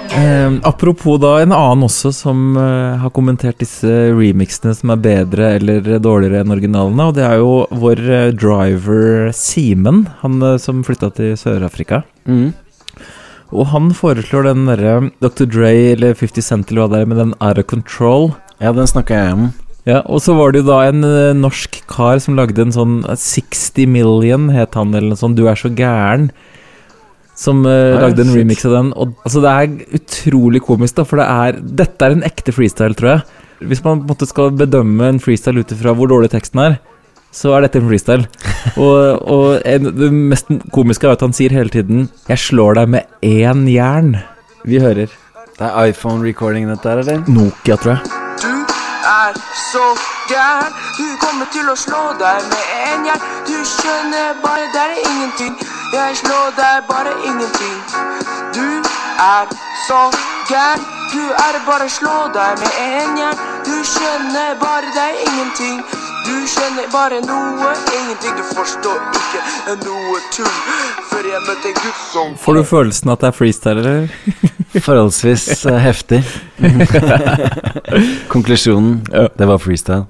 Eh, apropos da en annen også som eh, har kommentert disse remixene som er bedre eller dårligere enn originalene, og det er jo vår eh, driver Simen, han eh, som flytta til Sør-Afrika. Mm. Og han foreslår den derre Dr. Dre eller 50 Cent eller hva det er, med den Out of Control. Ja, den snakka jeg om. Ja, og så var det jo da en eh, norsk kar som lagde en sånn eh, 60 Million, het han, eller noe sånt. Du er så gæren. Som uh, Ja, lagde en shit. remix av den. Og altså, det er utrolig komisk, da, for det er Dette er en ekte freestyle, tror jeg. Hvis man på en måte skal bedømme en freestyle ut ifra hvor dårlig teksten er, så er dette en freestyle. og og en, det mest komiske er at han sier hele tiden 'Jeg slår deg med én jern'. Vi hører. Det er iPhone-recording dette her, eller? Nokia, tror jeg. Du er så gæren. Du kommer til å slå deg med en jern. Du skjønner bare det er ingenting. Jeg slår deg bare ingenting. Du er så gæren. Du er bare slå deg med en jern. Du skjønner bare det er ingenting. Du skjønner bare noe, ingenting. Du forstår ikke noe tull. Før jeg møtte en gutt som Får du følelsen at det er freestyle, eller? Forholdsvis eh, heftig. Konklusjonen, det var freestyle.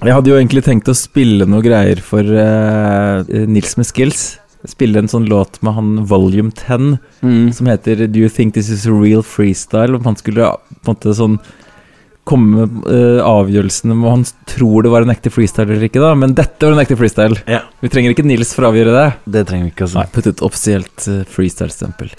Jeg hadde jo egentlig tenkt å spille noe greier for uh, Nils med Skills. Spille en sånn låt med han Volume 10 som heter Do You Think This Is A Real Freestyle? Om han skulle på en måte sånn komme med uh, avgjørelsen om han tror det var en ekte freestyle eller ikke, da. Men dette var en ekte freestyle. Ja. Vi trenger ikke Nils for å avgjøre det. Det trenger vi ikke, altså. Nei, putt ut offisielt uh, freestyle-stempel.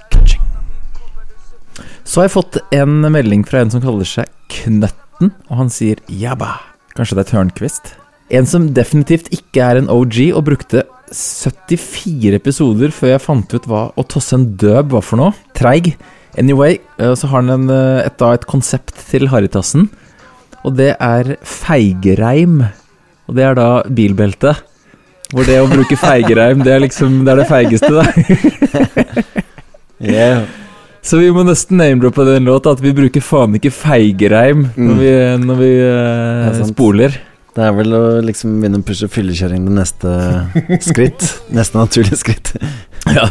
Så har jeg fått en melding fra en som kaller seg Knøtten, og han sier jabba. Kanskje det er Tørnquist? En som definitivt ikke er en OG, og brukte 74 episoder før jeg fant ut hva å tosse en døb var for noe. Treig. Anyway, eh, så har han en, eh, et, da et konsept til Haritassen, og det er feigereim. Og det er da bilbelte. Hvor det å bruke feigereim, det er liksom Det er det feigeste, da. Yeah. Så vi må nesten name-droppe den låta, at vi bruker faen ikke feigereim når vi, når vi uh, er spoler. Det er vel å liksom begynne å pushe fyllekjøring det neste skritt. Neste naturlige skritt. Ja,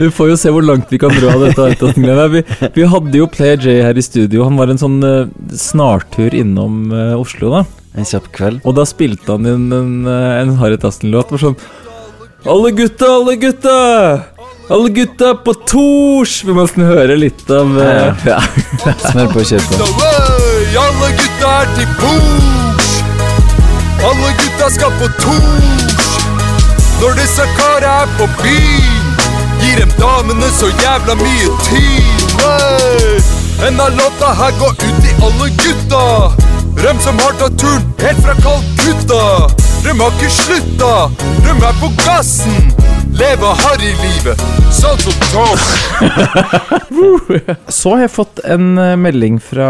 Vi får jo se hvor langt vi kan dra dette. Vi, vi hadde jo Player J her i studio. Han var en sånn uh, snartur innom uh, Oslo, da. En kjapp kveld. Og da spilte han inn en, uh, en Harry Tassen-låt. Hvor sånn Alle gutta, alle gutta! Alle gutta på Tors! Vi må nesten høre litt av uh, ja. Smør på og kjør på. Alle gutta er til bords. Alle gutta skal på tors. Når disse kara er på byen, gir dem damene så jævla mye tid. Av låta her går ut til alle gutta. Dem som har tatt turen helt fra Kalkutta. Dem har ikke slutta, dem er på gassen. Leve harrylivet, sånn som Tom. Så har jeg fått en eh, melding fra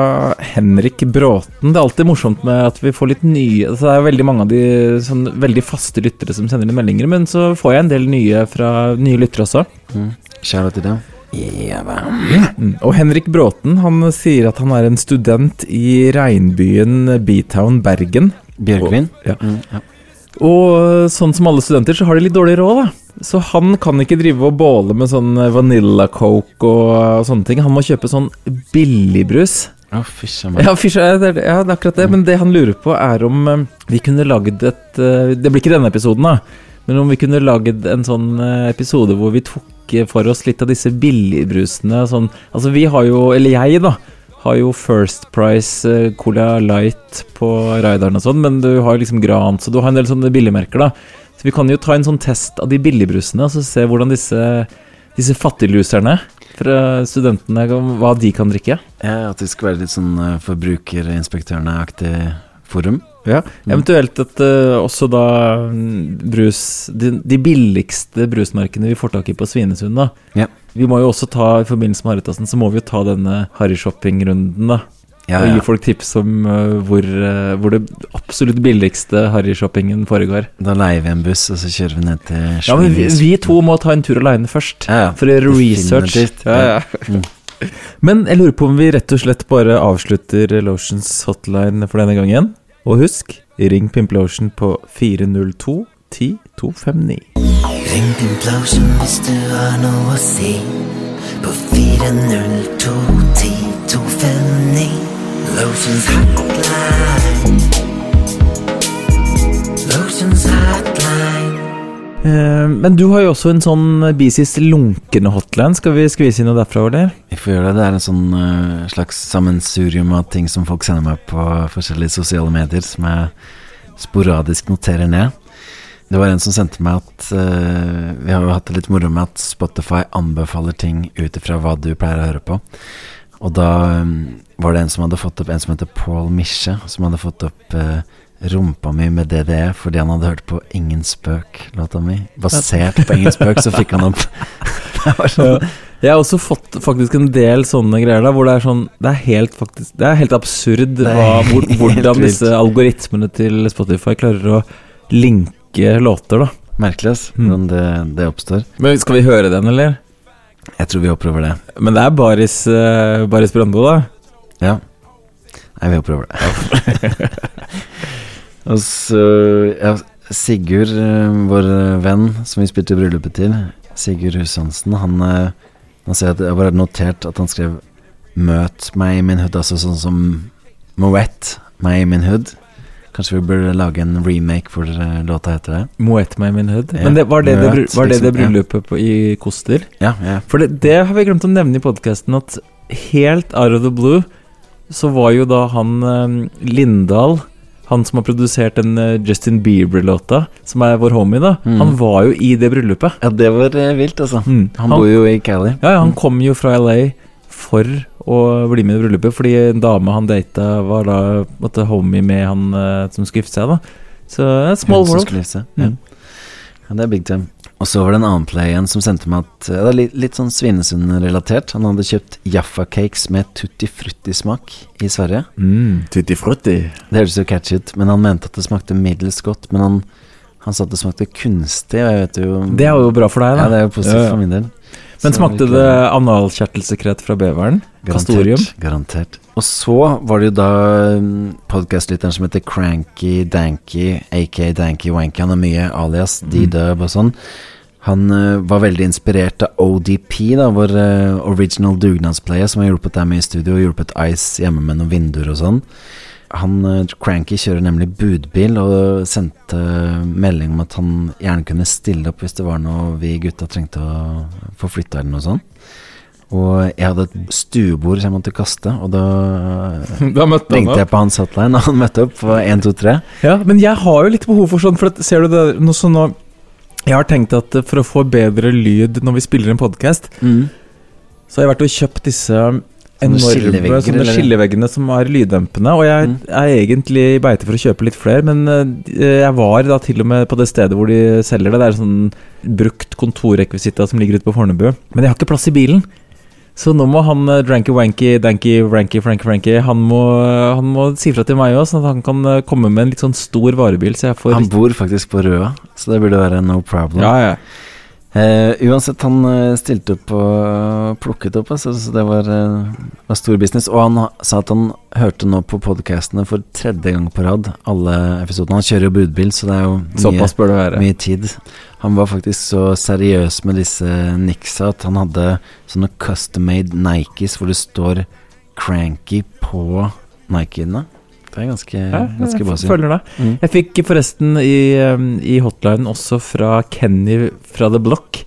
Henrik Bråten. Det er alltid morsomt med at vi får litt nye altså Det er veldig mange av de sånn, veldig faste lyttere som sender inn meldinger, men så får jeg en del nye fra nye lyttere også. Kjære til dem. Mm. Og Henrik Bråten han sier at han er en student i regnbyen Beatown Bergen. Bjørgvin? Og, ja. Mm, ja. Og sånn som alle studenter, så har de litt dårlig råd, da. Så han kan ikke drive og båle med sånn Vanilla Coke og, og sånne ting. Han må kjøpe sånn billigbrus. Ja, fysj, ja, det, er- ja, det er akkurat det. Men det han lurer på, er om eh, vi kunne lagd et eh, Det blir ikke denne episoden, da. Men om vi kunne lagd en sånn eh, episode hvor vi tok eh, for oss litt av disse billigbrusene. Sånn, altså vi har jo, eller jeg, da. Har jo First Price eh, Cola Light på Raideren og sånn, men du har liksom Gran, så du har en del sånne billigmerker, da. Så vi kan jo ta en sånn test av de billigbrusene, og så se hvordan disse, disse fattigluserne fra studentene, hva de kan drikke. Ja, at det skal være litt sånn uh, forbrukerinspektørene-aktig forum. Ja, Eventuelt at uh, også da mm, brus de, de billigste brusmerkene vi får tak i på Svinesund, da. Ja. Vi må jo også ta, i forbindelse med Haritassen, så må vi jo ta denne harryshoppingrunden, da. Ja, og gi folk tips om uh, hvor, uh, hvor det absolutt billigste harryshoppingen foregår. Da leier vi en buss, og så kjører vi ned til Ja, men vi, vi to må ta en tur aleine først, Ja, ja. for å gjøre research. Ja, ja. Mm. Men jeg lurer på om vi rett og slett bare avslutter Lotions hotline for denne gangen. Og husk, ring Pimplotion på 402 10 259. Ring Pimplotion hvis du har noe å si. På 402-10259 Lotions hotline. Lotions hotline men du har jo også en sånn Bisis lunkende hotline. Skal vi skvise inn noe derfra, eller? Vi får gjøre det. Det er en sånn eh, slags sammensurium av ting som folk sender meg på forskjellige sosiale medier, som jeg sporadisk noterer ned. Det var en som sendte meg at uh, Vi har jo hatt det litt moro med at Spotify anbefaler ting ut ifra hva du pleier å høre på. Og da um, var det en som hadde fått opp En som heter Paul Mische, som hadde fått opp eh, rumpa mi med DDE fordi han hadde hørt på Ingen spøk-låta mi. Basert på Ingen spøk, så fikk han opp sånn Jeg har også fått faktisk en del sånne greier der hvor det er sånn Det er helt, faktisk, det er helt absurd er hva, hvor, hvordan disse algoritmene til Spotify klarer å linke låter, da. Merkelig, ass, Mm. hvordan det, det oppstår. Men skal vi høre den, eller? Jeg tror vi hopper over det. Men det er Baris, uh, Baris Brando, da. Ja. Nei, vi hopper over det. Og så ja, Sigurd, eh, vår venn som vi spilte bryllupet til, Sigurd Hushansen, han, eh, han sier at jeg bare notert at han skrev 'Møt meg i min hood', altså sånn som Moet 'Meg i min hood'. Kanskje vi burde lage en remake hvor eh, låta heter det? Moet meg i min hood. Ja, Men det, var det det, Møt, det, var det, det liksom, ja. bryllupet på, i Koster? Ja, ja. For det, det har vi glemt å nevne i podkasten, at helt out of the blue så var jo da han eh, Lindahl han som har produsert den eh, Justin Bieber-låta, som er vår homie, da. Mm. Han var jo i det bryllupet. Ja, det var eh, vilt, altså. Mm. Han bor jo i Cali. Ja, ja, han kom jo fra LA for å bli med i bryllupet, fordi en dame han data, var da måtte homie med han eh, som skulle gifte seg, da. Så small world. seg, ja. Mm. Ja, det er big time. Og så var det en annen play igjen som sendte meg at ja, Det er litt, litt sånn Svinesund-relatert. Han hadde kjøpt Jaffa-cakes med tutti frutti-smak i Sverige. Mm, tutti frutti. Det høres jo catchy ut, men han mente at det smakte middels godt. Men han, han sa at det smakte kunstig, og jeg vet jo Det er jo bra for deg, da. Ja, det er jo positivt Ja, ja. for min del. Men smakte det analkjertelsekret fra beveren? Kastorium? Garantert. Og så var det jo da podkastlytteren som heter Cranky Danky, aka Danky Wanky. Han har mye alias, Mm. D-Dub og sånn. Han eh, var veldig inspirert av ODP, da, vår eh, original dugnadsplayer, som har hjulpet deg med i studio, og hjulpet Ice hjemme med noen vinduer og sånn. Han eh, Cranky kjører nemlig budbil, og sendte melding om at han gjerne kunne stille opp hvis det var noe vi gutta trengte å få flytta eller noe sånt. Og jeg hadde et stuebord som jeg måtte kaste, og da, Da ringte jeg på hans hotline, og han møtte opp på 1, 2, 3. Ja, men jeg har jo litt behov for sånn, for at, ser du det noe sånn nå Jeg har tenkt at eh, for å få bedre lyd når vi spiller en podkast, Mm. så har jeg vært og kjøpt disse enorme skillevegger, sånne eller? skilleveggene som er lyddempende. Og jeg er egentlig i beite for å kjøpe litt flere, men eh, jeg var da til og med på det stedet hvor de selger det. Det er sånn brukt kontorrekvisitta som ligger ute på Fornebu. Men jeg har ikke plass i bilen. Så nå må han eh, Dranky Wanky, Danky, Ranky, Franky, Franky Han må, han må si fra til meg òg, sånn at han kan eh, komme med en litt sånn stor varebil. Så Han bor faktisk på Røa, så det burde være no problem. Ja, ja. Eh, uansett, han eh, stilte opp og plukket opp, altså, så det var, eh, var stor business. Og han sa at han hørte nå på podkastene for tredje gang på rad, alle episodene. Han kjører jo budbil, så det er jo mye, mye tid. Han var faktisk så seriøs med disse Nixa at han hadde sånne custom-made Nikes hvor det står Cranky på Nikeene. Det er ganske, ganske jeg bossy. følger deg. Mm. Jeg fikk forresten i, um, i hotline også fra Kenny fra The Block.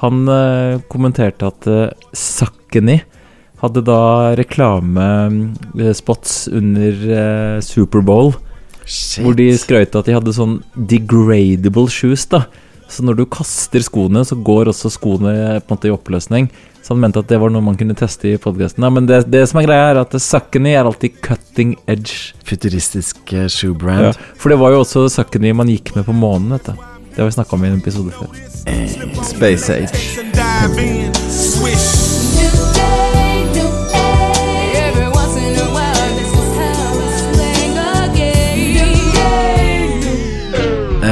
Han uh, kommenterte at uh, Sakkeni hadde da reklamespots under uh, Superbowl. Hvor de skrøt at de hadde sånn degradable shoes. da Så når du kaster skoene, så går også skoene på en måte i oppløsning. Så han mente at det var noe man kunne teste i podkasten. Men det, det som er greia, er at Sakkeny er alltid cutting edge. Futuristisk eh, shoe brand. Ja, for det var jo også Sakkeny man gikk med på månen, vet du. Det har vi snakka om i en episode før. Space Age.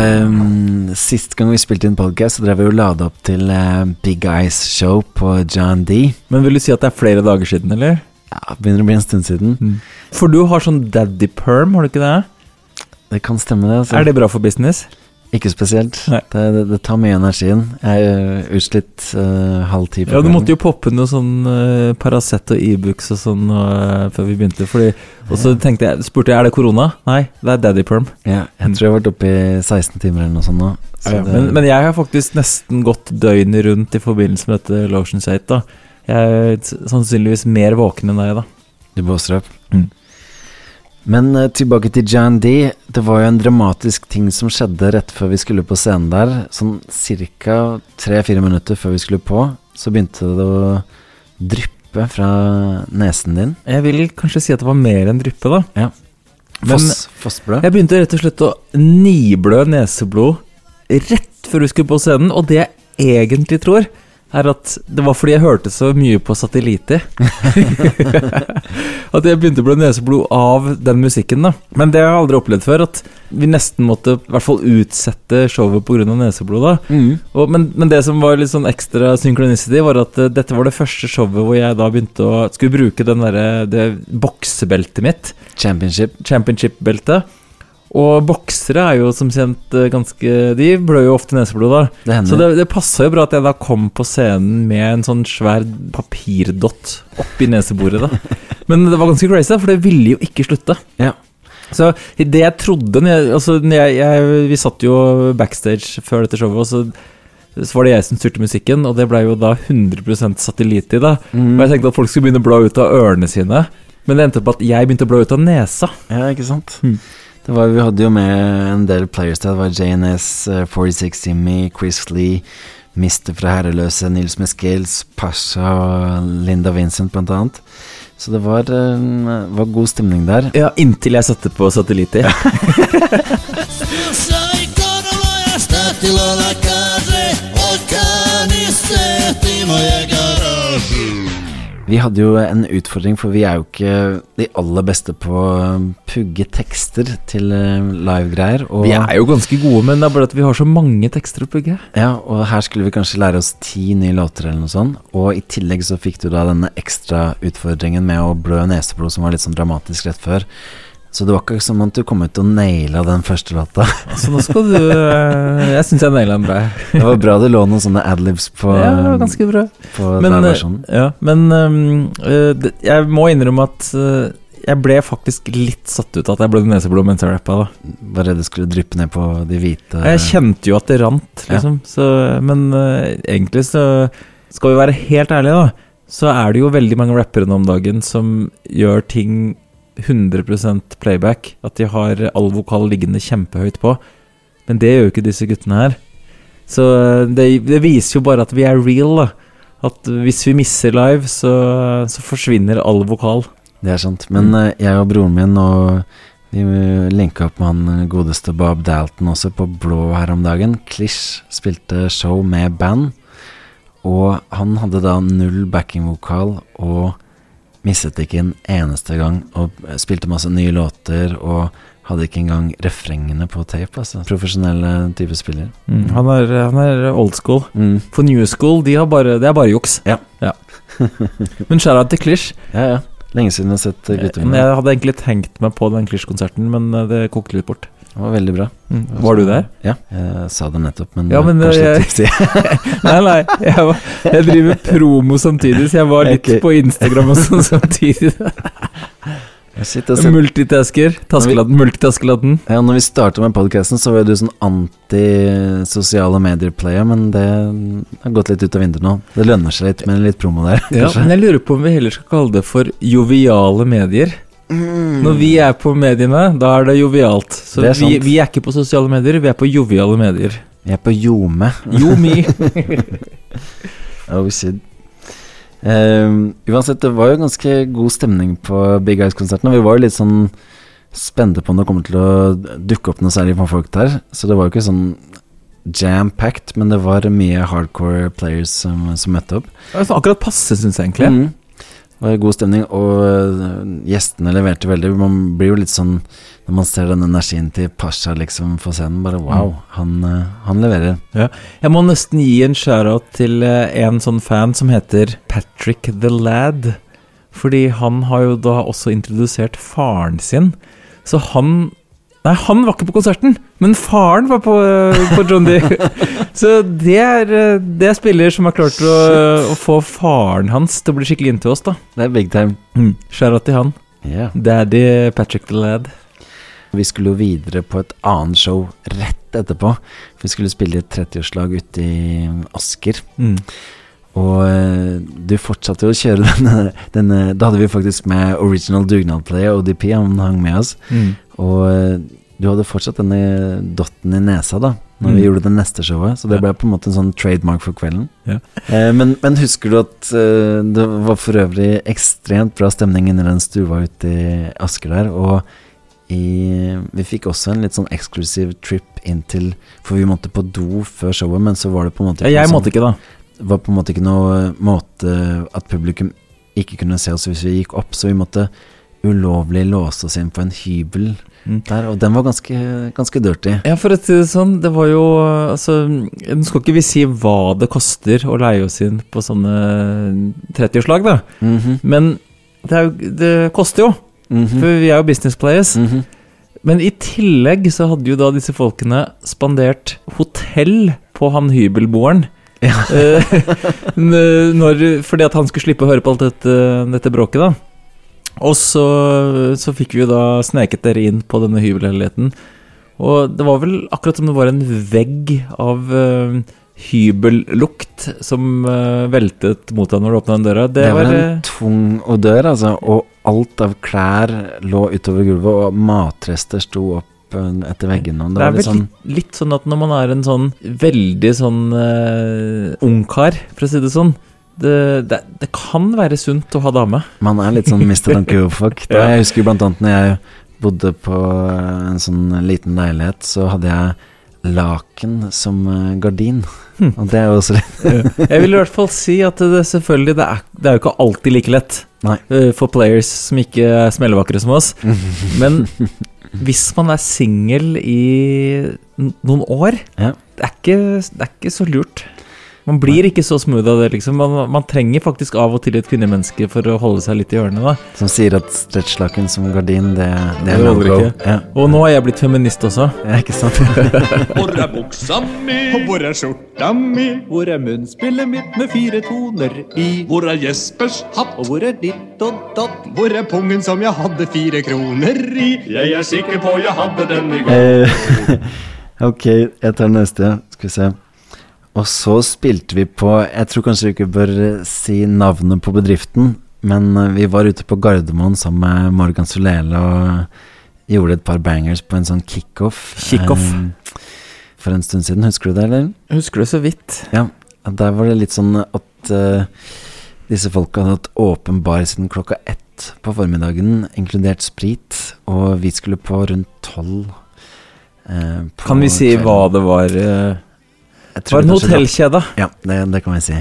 Ehm, sist gang vi spilte inn podcast, så drev vi og lada opp til uh, Big Eyes Show på John D. Men vil du si at det er flere dager siden, eller? Ja, begynner å bli en stund siden. For du har sånn daddy perm, har du ikke det? Det kan stemme, det. Altså. Er det bra for business? Ikke spesielt. Det, det, det tar mye energien. Jeg er eh, utslitt uh, halv ti på Ja, du måtte jo poppe noe sånn uh, Paracet og Ibux og sånn uh, før vi begynte. Fordi, og så tenkte jeg, spurte jeg er det korona. Nei, det er daddy perm. Ja, jeg tror jeg har vært oppe i 16 timer eller noe sånt nå. så Ja, det- men, men jeg har faktisk nesten gått døgnet rundt i forbindelse med dette Lotion Sate. da Jeg er sannsynligvis mer våken enn deg, da. Du blåser opp. Mm. Men eh, tilbake til John D. Det var jo en dramatisk ting som skjedde rett før vi skulle på scenen der. Sånn ca. tre-fire minutter før vi skulle på, så begynte det å dryppe fra nesen din. Jeg vil kanskje si at det var mer enn dryppe, da. Ja. Foss, fossblød. jeg begynte rett og slett å niblø neseblod rett før vi skulle på scenen, og det jeg egentlig tror, er at det var fordi jeg hørte så mye på satellitter. at jeg begynte å blø neseblod av den musikken, da. Men det har jeg aldri opplevd før, at vi nesten måtte i hvert fall utsette showet pga. neseblod. da Mm. og, men, men det som var litt sånn ekstra synchronicity, var at uh, dette var det første showet hvor jeg da begynte å skulle bruke den derre- det boksebeltet mitt. Championship. Championship-beltet. Og boksere er jo som kjent eh, ganske De blør jo ofte neseblod, da. Det. Så det, det passa jo bra at jeg da kom på scenen med en sånn svær papirdott oppi neseboret, da. Men det var ganske crazy, for det ville jo ikke slutte. Ja. Så det jeg trodde altså, jeg, jeg, Vi satt jo backstage før dette showet, og så, så var det jeg som styrte musikken, og det blei jo da 100 satellitt i, da. Mm. Og jeg tenkte at folk skulle begynne å blå ut av ørene sine, men det endte på at jeg begynte å blå ut av nesa. Ja, ikke sant? Det var, vi hadde jo med en del players der. Det var JNS, eh, 46 Simmy, Chris Lee, Mister fra Herreløse, Nils Meskels, Pasha og Linda Vincent, blant annet. Så det var, eh, var god stemning der. Ja, inntil jeg satte på satellitt i. Vi hadde jo en utfordring, for vi er jo ikke de aller beste på å pugge tekster til eh, livegreier. Vi er jo ganske gode, men det er bare at vi har så mange tekster å pugge. Ja, og her skulle vi kanskje lære oss ti nye låter eller noe sånt. Og i tillegg så fikk du da denne ekstra utfordringen med å blø neseblod, som var litt sånn dramatisk rett før. Så det var ikke som at du kom ut og naila den første låta. Så nå skal du eh, Jeg syns jeg naila den bra. Det var bra det lå noen sånne adlibs på Ja, det var ganske bra. På Men, eh, ja, men eh, det, jeg må innrømme at eh, jeg ble faktisk litt satt ut av at jeg blødde neseblod mens jeg rappa. da Var redd det skulle dryppe ned på de hvite Jeg kjente jo at det rant, liksom. Så, men uh, egentlig så Skal vi være helt ærlige, da, så er det jo veldig mange rappere nå om dagen som gjør ting 100% playback. At de har all vokal liggende kjempehøyt på. Men det gjør jo ikke disse guttene her. Så eh, det, det viser jo bare at vi er real, da. At hvis vi misser live, så, så forsvinner all vokal. Det er sant. Men Mm. eh, jeg og broren min og vi linka opp med han eh, godeste Bob Dalton også på Blå her om dagen. Klish spilte show med band, og han hadde da null backingvokal og mistet ikke en eneste gang. Og spilte masse nye låter og hadde ikke engang refrengene på tape. Altså. Profesjonelle type spiller. Mm, han, er, han er old school. Mm. For new school, de bare, det er bare juks. Ja. Men shout-out til Klisj. Ja, ja. Lenge siden jeg har sett eh, mine. Jeg hadde egentlig tenkt meg på den Klisj-konserten, men eh, det kokte litt bort. Det var veldig bra. Mm. Var du der? Ja, jeg sa det nettopp, men, Ja, eh, men kanskje litt tipsy. Nei, nei, jeg, var, jeg driver promo samtidig, så jeg var litt okay. på Instagram og sånn samtidig. Jeg Multitasker. Taskelatten, multitaskelatten. Ja, når vi starta med podkasten, så var du sånn anti-sosiale medier-player, men det har gått litt ut av vinduet nå. Det lønner seg litt med litt promo der. Ja, kanskje. men jeg lurer på om vi heller skal kalle det for joviale medier. Når vi er på mediene, da er det jovialt. Så Det er vi, sant. vi er ikke på sosiale medier, vi er på joviale medier. Vi er på Jome. Jomi. oh shit. Ehm, uansett, det var jo ganske god stemning på Big Eyes-konserten. Og vi var jo litt sånn spente på om det kommer til å dukke opp noe særlig for folk der. Så det var jo ikke sånn jam-packed, men det var mye hardcore players som, som møtte opp. Det var akkurat passe, syns jeg egentlig. Mm. Det var god stemning, og øh, gjestene leverte veldig. Man blir jo litt sånn Når man ser den energien til Pasha liksom på scenen, bare wow, han, øh, han leverer. Ja. Jeg må nesten gi en shout-out til eh, en sånn fan som heter Patrick the Lad. Fordi han har jo da også introdusert faren sin. Så han Nei, han var ikke på konserten, men faren var på, eh, på John D. Så det er, eh, det er spiller som har klart å, å få faren hans til å bli skikkelig inntil oss, da. Det er big time. Mm. Til han. Ja. Daddy Patrick the Lad. Vi skulle jo videre på et annet show rett etterpå. Vi skulle spille i et 30-årslag ute i Asker. Mm. Og øh, du fortsatte å kjøre denne, denne Da hadde vi faktisk med original dugnadplay, ODP, han hang med oss. Mm. Og øh, du hadde fortsatt denne dotten i nesa da Når vi Mm. gjorde det neste showet. Så det ble på en måte en sånn trademark for kvelden. Ja. Eh, men, men husker du at eh, det var for øvrig ekstremt bra stemning inni den stua ute i Asker der? Og i, vi fikk også en litt sånn eksklusiv trip inn til For vi måtte på do før showet, men så var det på en måte Ja, jeg måtte måtte ikke, da. Det var på en måte ikke noe måte at publikum ikke kunne se oss hvis vi gikk opp, så vi måtte ulovlig låse oss inn på en hybel Mm. der, og den var ganske, ganske dirty. Ja, for å si det sånn, det var jo Altså, nå skal ikke vi si hva det koster å leie oss inn på sånne 30-årslag, da. Mhm. Men det, er det koster jo. Mhm. For vi er jo business players. Men i tillegg så hadde jo da disse folkene spandert hotell på han hybelboeren. Eh, n- når, fordi at han skulle slippe å høre på alt dette, dette bråket, da. Og så, så fikk vi jo da sneket dere inn på denne hybelleiligheten. Og det var vel akkurat som det var en vegg av uh, hybellukt som uh, veltet mot deg når du åpna den døra. Det, Det var var, en eh, tung odør, altså. Og alt av klær lå utover gulvet, og matrester sto opp eh, etter veggene. Det Det er vel litt sånn litt, sånn at når man er en sånn veldig sånn uh, ungkar, for å si det sånn det, det, det kan være sunt å ha dame. Man er litt sånn Mr. Don Quijote. Ja. Jeg husker blant annet når jeg bodde på eh, en sånn liten leilighet, så hadde jeg laken som eh, gardin. Hm. Og det er jo også litt Jeg vil i hvert fall si at det selvfølgelig Det er, det er jo ikke alltid like lett Nei. eh, for players som ikke er smellevakre som oss. Men hvis man er singel i noen år, Ja. det, er ikke, det er ikke så lurt. Man blir ikke så smooth av det, liksom. Man, man trenger faktisk av og til et kvinnemenneske for å holde seg litt i hjørnet, da. Som sier at stretchlaken som gardin, det, det er no holder go. Ja. Og nå har jeg blitt feminist også. Ja, ikke sant? Hvor er buksa mi? Hvor er skjorta mi? Hvor er munnspillet mitt med fire toner i? Hvor er Jespers hatt? Og hvor er ditt og datt? Hvor er pungen som jeg hadde fire kroner i? Jeg er sikker på jeg hadde den i går. Eh, ok, jeg tar neste. Skal vi se. Og så spilte vi på Jeg tror kanskje vi ikke bør eh, si navnet på bedriften, men eh, vi var ute på Gardermoen sammen med Morgan Solele og gjorde et par bangers på en sånn kickoff. Kickoff. eh, for en stund siden. Husker du det, eller? Husker det så vidt. Ja. Der var det litt sånn at uh, disse folka hadde hatt åpen bar siden klokka ett på formiddagen, inkludert sprit, og vi skulle på rundt tolv. eh, Kan vi si kvelden. hva det var? Jeg Det var en hotellkjede. Ja, det, det kan vi si.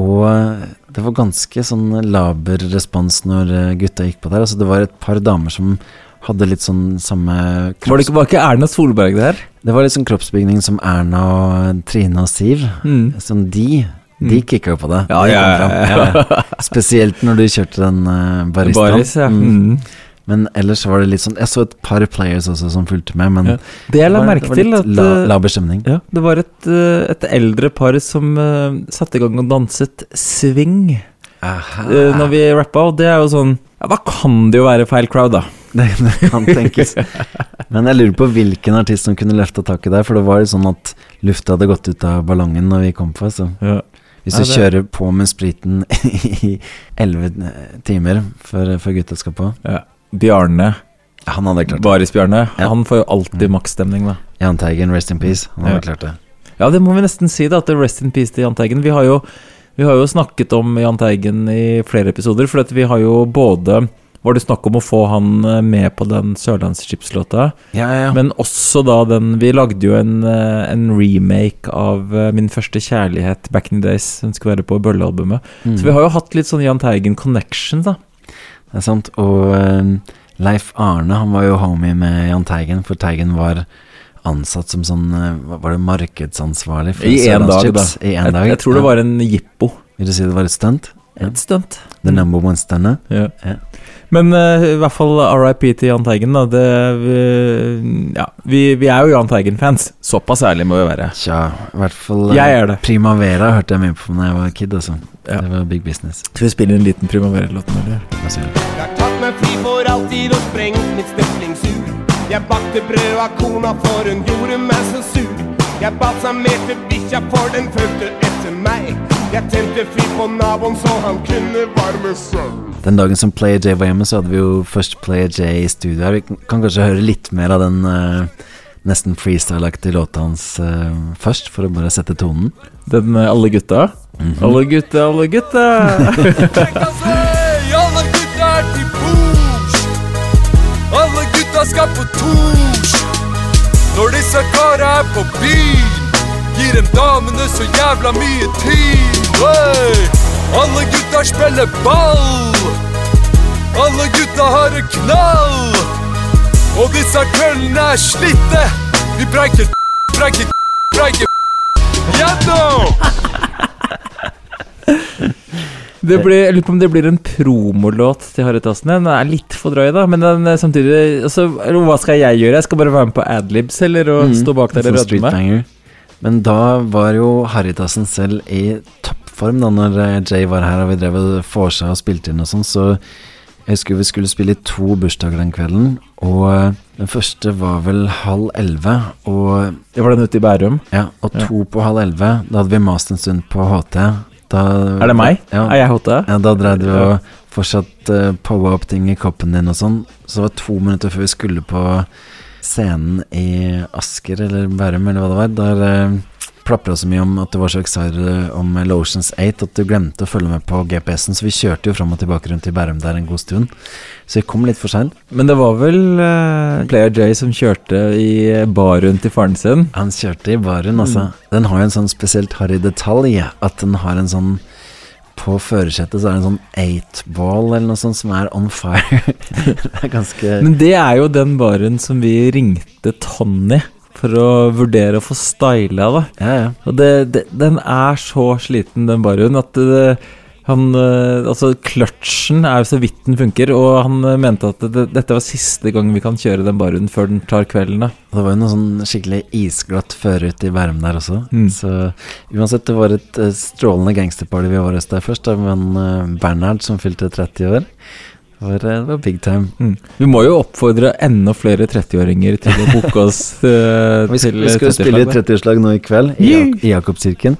Og eh, det var ganske sånn laber respons når eh, gutta gikk på der. Altså det var et par damer som hadde litt sånn samme Var det ikke, var ikke Erna Solberg der? Det var litt sånn kroppsbygning som Erna og Trine og Siv. Mm. Sånn de de Mm. kicka jo på det. Ja, Det ja, ja. Spesielt når du kjørte den uh, baristaen. Baris, ja. Mm. Men ellers var det litt sånn Jeg så et par players også som fulgte med, men Ja. Det jeg la merke til, at la, eh, laber stemning. Ja, det var et, eh, et eldre par som uh, satte i gang og danset swing Aha. eh, når vi rappa, og det er jo sånn Ja, da kan det jo være feil crowd, da. Det, det kan tenkes. Men jeg lurer på hvilken artist som kunne løfta taket der, for det var jo sånn at lufta hadde gått ut av ballongen når vi kom på. Så Ja. hvis du ja, kjører på med spriten i elleve timer før, før gutta skal på Ja. Bjarne, Han hadde klart det. Baris-Bjarne, Ja. han får jo alltid maksstemning, da. Jahn Teigen, rest in peace. Han hadde Ja. klart det. Ja, det må vi nesten si, da. At det er rest in peace til Jahn Teigen. Vi har jo, vi har jo snakket om Jahn Teigen i flere episoder, for vi har jo både var det snakk om å få han eh, med på den Sørlandsskipslåta, Ja, ja, ja. men også da den Vi lagde jo en, eh, en remake av eh, Min første kjærlighet back in the days, Den skulle være på Bølle-albumet. Mm. Så vi har jo hatt litt sånn Jahn Teigen connections, da. Det er sant. Og eh, Leif Arne han var jo homie med Jahn Teigen, for Teigen var ansatt som sånn eh, Var det markedsansvarlig for I én dag, da. I en Jeg, dag. jeg tror det var en jippo. Vil du si det var et stunt? Et stunt. The number one stunnet? Ja. Ja. Men uh, i hvert fall RIP til Jahn Teigen, da. Det, vi, ja, vi, vi er jo Jahn Teigen-fans. Såpass ærlig må vi være. Tja, i hvert fall eh, Jeg er det. Primavera hørte jeg mye på da jeg var kid. Altså. Ja. Det var big business. Skal vi spille en liten Primavera-låt? du? Jeg har tatt meg fri for alltid og sprengt mitt stemplingsur. Jeg bakte brød av kona, for hun gjorde meg så sur. Jeg balsamerte bikkja, for den fulgte etter meg. Jeg tente fyr på naboen, så han kunne varme seg. Den dagen som Player J var hjemme, så hadde vi jo først Player J i studio her. Vi kan kan kanskje høre litt mer av den uh, nesten freestyle-aktige låta hans uh, først, for å bare sette tonen. Den med alle gutta? Alle gutta, alle gutta! Når disse kara er på byen, gir dem damene så jævla mye tid. Hey, alle gutta spiller ball. Alle gutta har en knall. Og disse kveldene er slitte. Vi preiker, preiker, preiker. Gjennom! Det blir, jeg lurer på om det blir en promolåt til Harry Tassen. Den er litt for drøy, da, men den er samtidig altså, Hva skal jeg gjøre? Jeg skal bare være med på adlibs, eller og Mm, stå bak der og rødme? Men da var jo Harrytassen selv i toppform da når eh, Jay var her og vi drev og vorsa og spilte inn og sånn, så jeg husker vi skulle spille i to bursdager den kvelden, og eh, den første var vel halv elleve, og Det var den ute i Bærum? Ja, og Ja. to på halv elleve. Da hadde vi mast en stund på HT. Da, Er det meg? Ja. Er jeg HT? Ja, da drev du og fortsatt uh, powa opp ting i koppen din og sånn. Så det var to minutter før vi skulle på scenen i Asker eller Bærum eller hva det var. Der, eh, plapra så mye om at du var så excited om Lotions 8 at du glemte å følge med på GPS-en, så vi kjørte jo fram og tilbake rundt i Bærum der en god stund. Så vi kom litt for seint. Men det var vel eh, Player J som kjørte i baren til faren sin? Han kjørte i baren, altså. Den har jo en sånn spesielt harry detalj, at den har en sånn på førersetet så er det en sånn eight ball eller noe sånt som er on fire. det er ganske Men det er jo den baren som vi ringte Tony for å vurdere å få styla, da. Ja, ja. Og det, det, den er så sliten, den baren, at det, han eh, Altså, kløtsjen er jo så vidt den funker, og han eh, mente at det, dette var siste gang vi kan kjøre den baren før den tar kvelden, da. Det var jo noe sånn skikkelig isglatt føre ute i Bærum der også. Mm. Så uansett, det var et eh, strålende gangsterparty vi var hos der først, da, eh, Bernhard som fylte 30 år. Det var, det var big time. Mm. Vi må jo oppfordre enda flere 30-åringer til å booke oss Vi skal, til vi skal jo spille 30-årslag. 30-årslag nå i kveld, i! Jak- i Jakobskirken.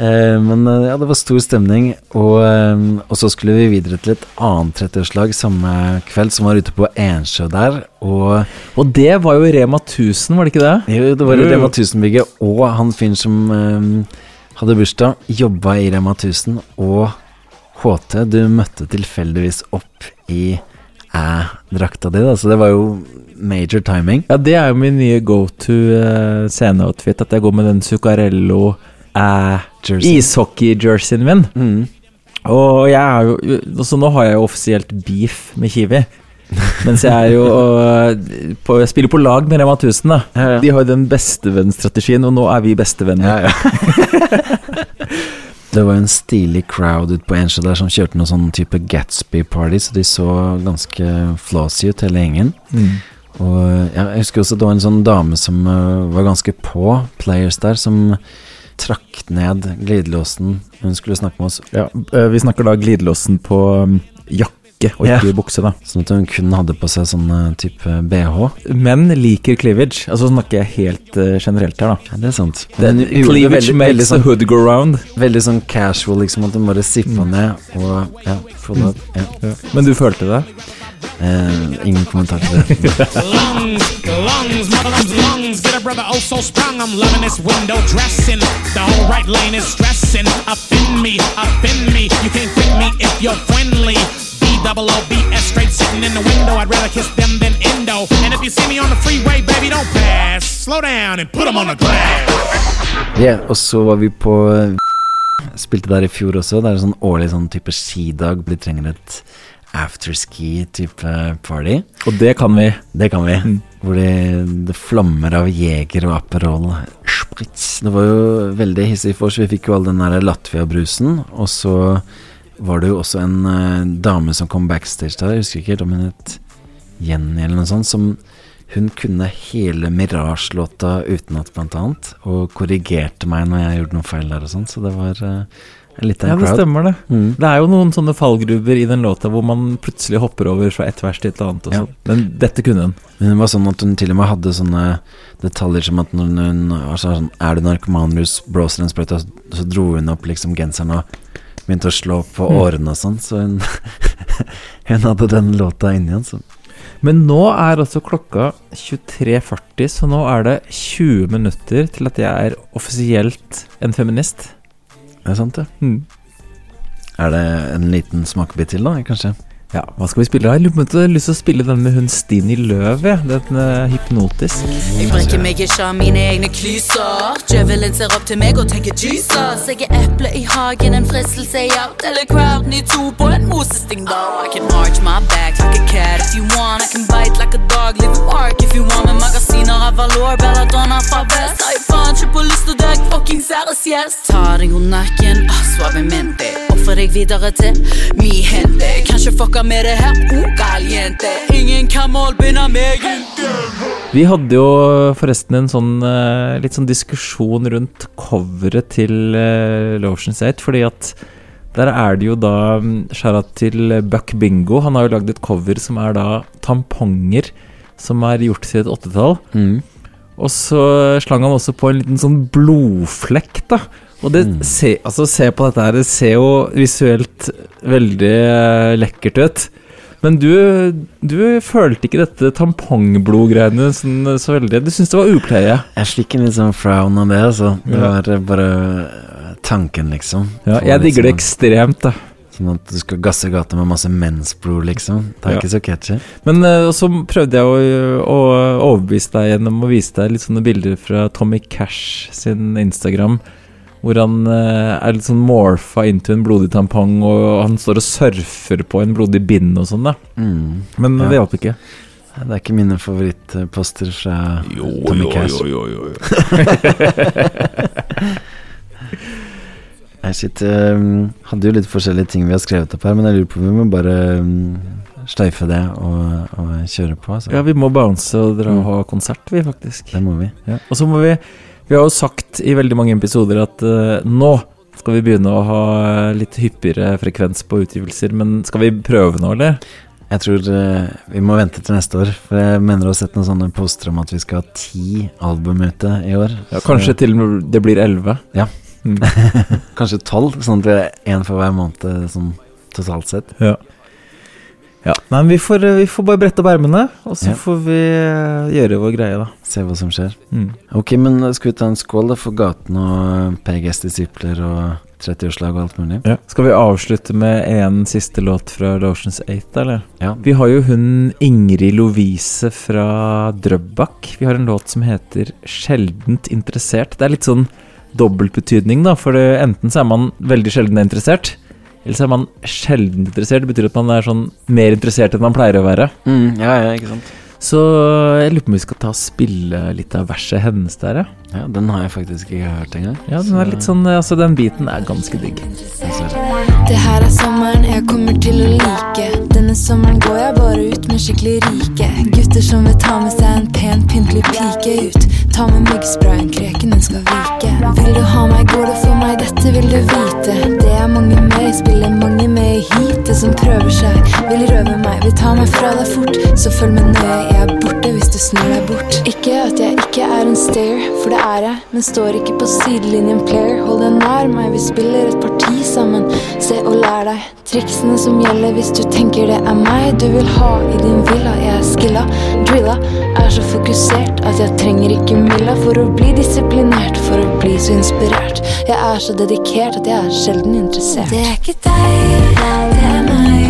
Eh, men eh, ja, det var stor stemning, og, eh, og så skulle vi videre til et annet 30-årslag samme kveld, som var ute på Ensjø der, og Og det var jo Rema 1000, var det ikke det? Jo, det var Jo, jo. Rema 1000-bygget, og han fyren som um, hadde bursdag, jobba i Rema 1000, og HT, du møtte tilfeldigvis opp i æ-drakta di, da, så det var jo major timing. Ja, det er jo min nye go to uh, sceneoutfit, at jeg går med den Zuccarello uh, ishockey-jerseyen min. Mm. Og jeg er jo Så nå har jeg jo offisielt beef med Kiwi. Mens jeg er jo på, Jeg spiller på lag med Rema 1000, da. Ja, ja. De har jo den bestevennstrategien, og nå er vi bestevenner. Ja, ja. Det var en stilig crowd ute på Ensjø der som kjørte noe sånn type Gatsby-party, så de så ganske flossy ut, hele gjengen. Mm. Og jeg husker også det var en sånn dame som øh, var ganske på players der, som trakk ned glidelåsen. Hun skulle snakke med oss. Ja, øh, vi snakker da glidelåsen på um, jakke og ikke i bukse, da. Sånn at hun kun hadde på seg sånn øh, type BH. Menn liker cleavage. Altså snakker jeg helt uh, generelt her, da. Ja, det er sant. Den, Men cleavage veldig- makes veldig the sånn- hood go round. Veldig sånn casual, liksom, at hun bare sippa ned og ja, full up. Ja. Men du følte det? Eh, ingen kommentar til det. lungs, lungs, mother lungs, lungs. Get a brother oh so strong I'm loving this window dressing. The whole right lane is stressing. Up in me, in me. You can't fit me if you're friendly. Double O B S straight sitting in the window. I'd rather kiss them than Indo. And if you see me on the freeway, baby, don't pass. Slow down and put them on the glass. Yeah, og så var vi på Spilte der i fjor også. Det er en sånn årlig sånn type skidag. Vi trenger et afterski-type party. Og det kan vi. Det kan vi. Hvor det, det flammer av Jeger og Aperol Spritz. Det var jo veldig hissig for oss. Vi fikk jo all den der Latvia-brusen. Og så var det jo også en uh, dame som kom backstage der. Jeg husker ikke helt om hun het Jenny eller noe sånt. Som hun kunne hele Mirage-låta utenat, blant annet. Og korrigerte meg når jeg gjorde noen feil der og sånn. Så det var uh, litt av Ja, det crowd. stemmer det. Mm. Det er jo noen sånne fallgruver i den låta hvor man plutselig hopper over fra ett vers til et annet. Og Ja. sånn. Men dette kunne hun. Men hun var sånn at hun til og med hadde sånne detaljer som at når hun altså sånn, Er du narkoman, blåser en sprøyte, så dro hun opp liksom genseren og begynte å slå på årene og sånn. Så hun, hun hadde den låta inni henne. Så. Men nå er altså klokka 23.40, så nå er det 20 minutter til at jeg er offisielt en feminist. Det er sant, det. Mm. Er det en liten smakebit til, da, kanskje? Ja, hva skal vi spille? da? Jeg har lyst til å spille den med hun Stine Løv, ja. Den er hypnotisk. Jeg brekker meg ikke av mine egne klyser. Djevelen ser opp til meg og tenker Jesus. Jeg er eple i hagen, en fristelse i out. Eller crowden i to på en mosesting, though. I can arch my back like a cat if you want. I can bite like a dog, live a park if you want. Med magasiner av valor, belladonna fra vest. Har jeg faen ikke på lyst til deg, fuckings æresgjest. Ta deg rundt nakken, ah, suavemente. Offer deg videre til mi hente. Kanskje fucka med det her, oh, caliente. Ingen kan målbinde meg. Vi hadde jo forresten en sånn eh, litt sånn diskusjon rundt coveret til uh, Lotions 8, fordi at der er det jo da mm, skjæra til Buck Bingo. Han har jo lagd et cover som er da tamponger som er gjort til et åttetall. Og så slang han også på en liten sånn blodflekk, da. Og det se, altså, se på dette her, det ser jo visuelt veldig eh, lekkert ut. Men du, du følte ikke dette tampongblodgreiene sånn, så veldig Du syntes det var upleie? Jeg fikk en litt sånn frown av det, altså. Det Ja. var eh, bare eh, tanken, liksom. Ja, Få jeg litt digger det sånn- ekstremt, da. Sånn at du skal gasse gata med masse mensblod, liksom. Det er Ja. ikke så catchy. Men eh, så prøvde jeg å, å overbevise deg gjennom å vise deg litt sånne bilder fra Tommy Cash sin Instagram. Hvor han eh, er litt sånn morfa into en blodig tampong, og han står og surfer på en blodig bind og sånn, da. Mm. Men Ja. det hjalp ikke. Det er ikke mine favorittposter fra Tommy Cash. jo, jo, jo, jo. Jeg sitter, um, hadde jo litt forskjellige ting vi har skrevet opp her, men jeg lurer på om vi må bare um, sløyfe det og, og kjøre på. Så. Ja, vi må bounce og dra og ha konsert, vi, faktisk. Det må vi. Ja. Og så må vi Vi har jo sagt i veldig mange episoder at uh, nå skal vi begynne å ha litt hyppigere frekvens på utgivelser, men skal vi prøve nå, eller? Jeg tror uh, vi må vente til neste år, for jeg mener å ha sett noen sånne poster om at vi skal ha ti album ute i år. Ja, kanskje til det blir elleve. Ja. Mm. kanskje tolv, sånn at vi har én for hver måned sånn totalt sett. Ja. Ja, men vi får, vi får bare brette opp ermene, og så Ja. får vi eh, gjøre vår greie, da. Se hva som skjer. Mm. Ok, men skal vi ta en skål da for gaten og PGS disipler og 30-årslag og alt mulig? Ja. Skal vi avslutte med en siste låt fra Lotions 8, eller? Ja. Vi har jo hun Ingrid Lovise fra Drøbak. Vi har en låt som heter 'Sjeldent interessert'. Det er litt sånn dobbeltbetydning, da, for det, enten så er man veldig sjelden interessert, eller så er man sjelden interessert. Det betyr at man er sånn mer interessert enn man pleier å være. Mm, ja, ja, ikke sant. Så jeg lurer på om vi skal ta og spille litt av verset hennes der, ja. Ja, den har jeg faktisk ikke hørt engang. Ja, den er litt sånn, altså den biten er ganske digg. Jeg ser Det her er sommeren jeg kommer til å like. Denne sommeren går jeg bare ut med skikkelig rike. Gutter som vil ta med seg en pen, pyntelig pike ut. Ta med myggsprayen, kreken den skal vike. Vil du ha meg, går det for meg, dette vil du vite. Det er mange med, spiller mange med i heatet som prøver seg. Vil røve meg, vil ta meg fra deg fort. Så følg med nøye, jeg er borte hvis du snur deg bort. Ikke at jeg ikke er en stayer, for det er jeg. Men står ikke på sidelinjen player. Hold deg nær meg, vi spiller et parti sammen. Se og lær deg triksene som gjelder hvis du tenker det er meg du vil ha i din villa. Jeg er skilla, drilla, er så fokusert at jeg trenger ikke Milla for å bli disiplinert, for å bli så inspirert. Jeg er så dedikert at jeg er sjelden interessert. Det er ikke deg, det er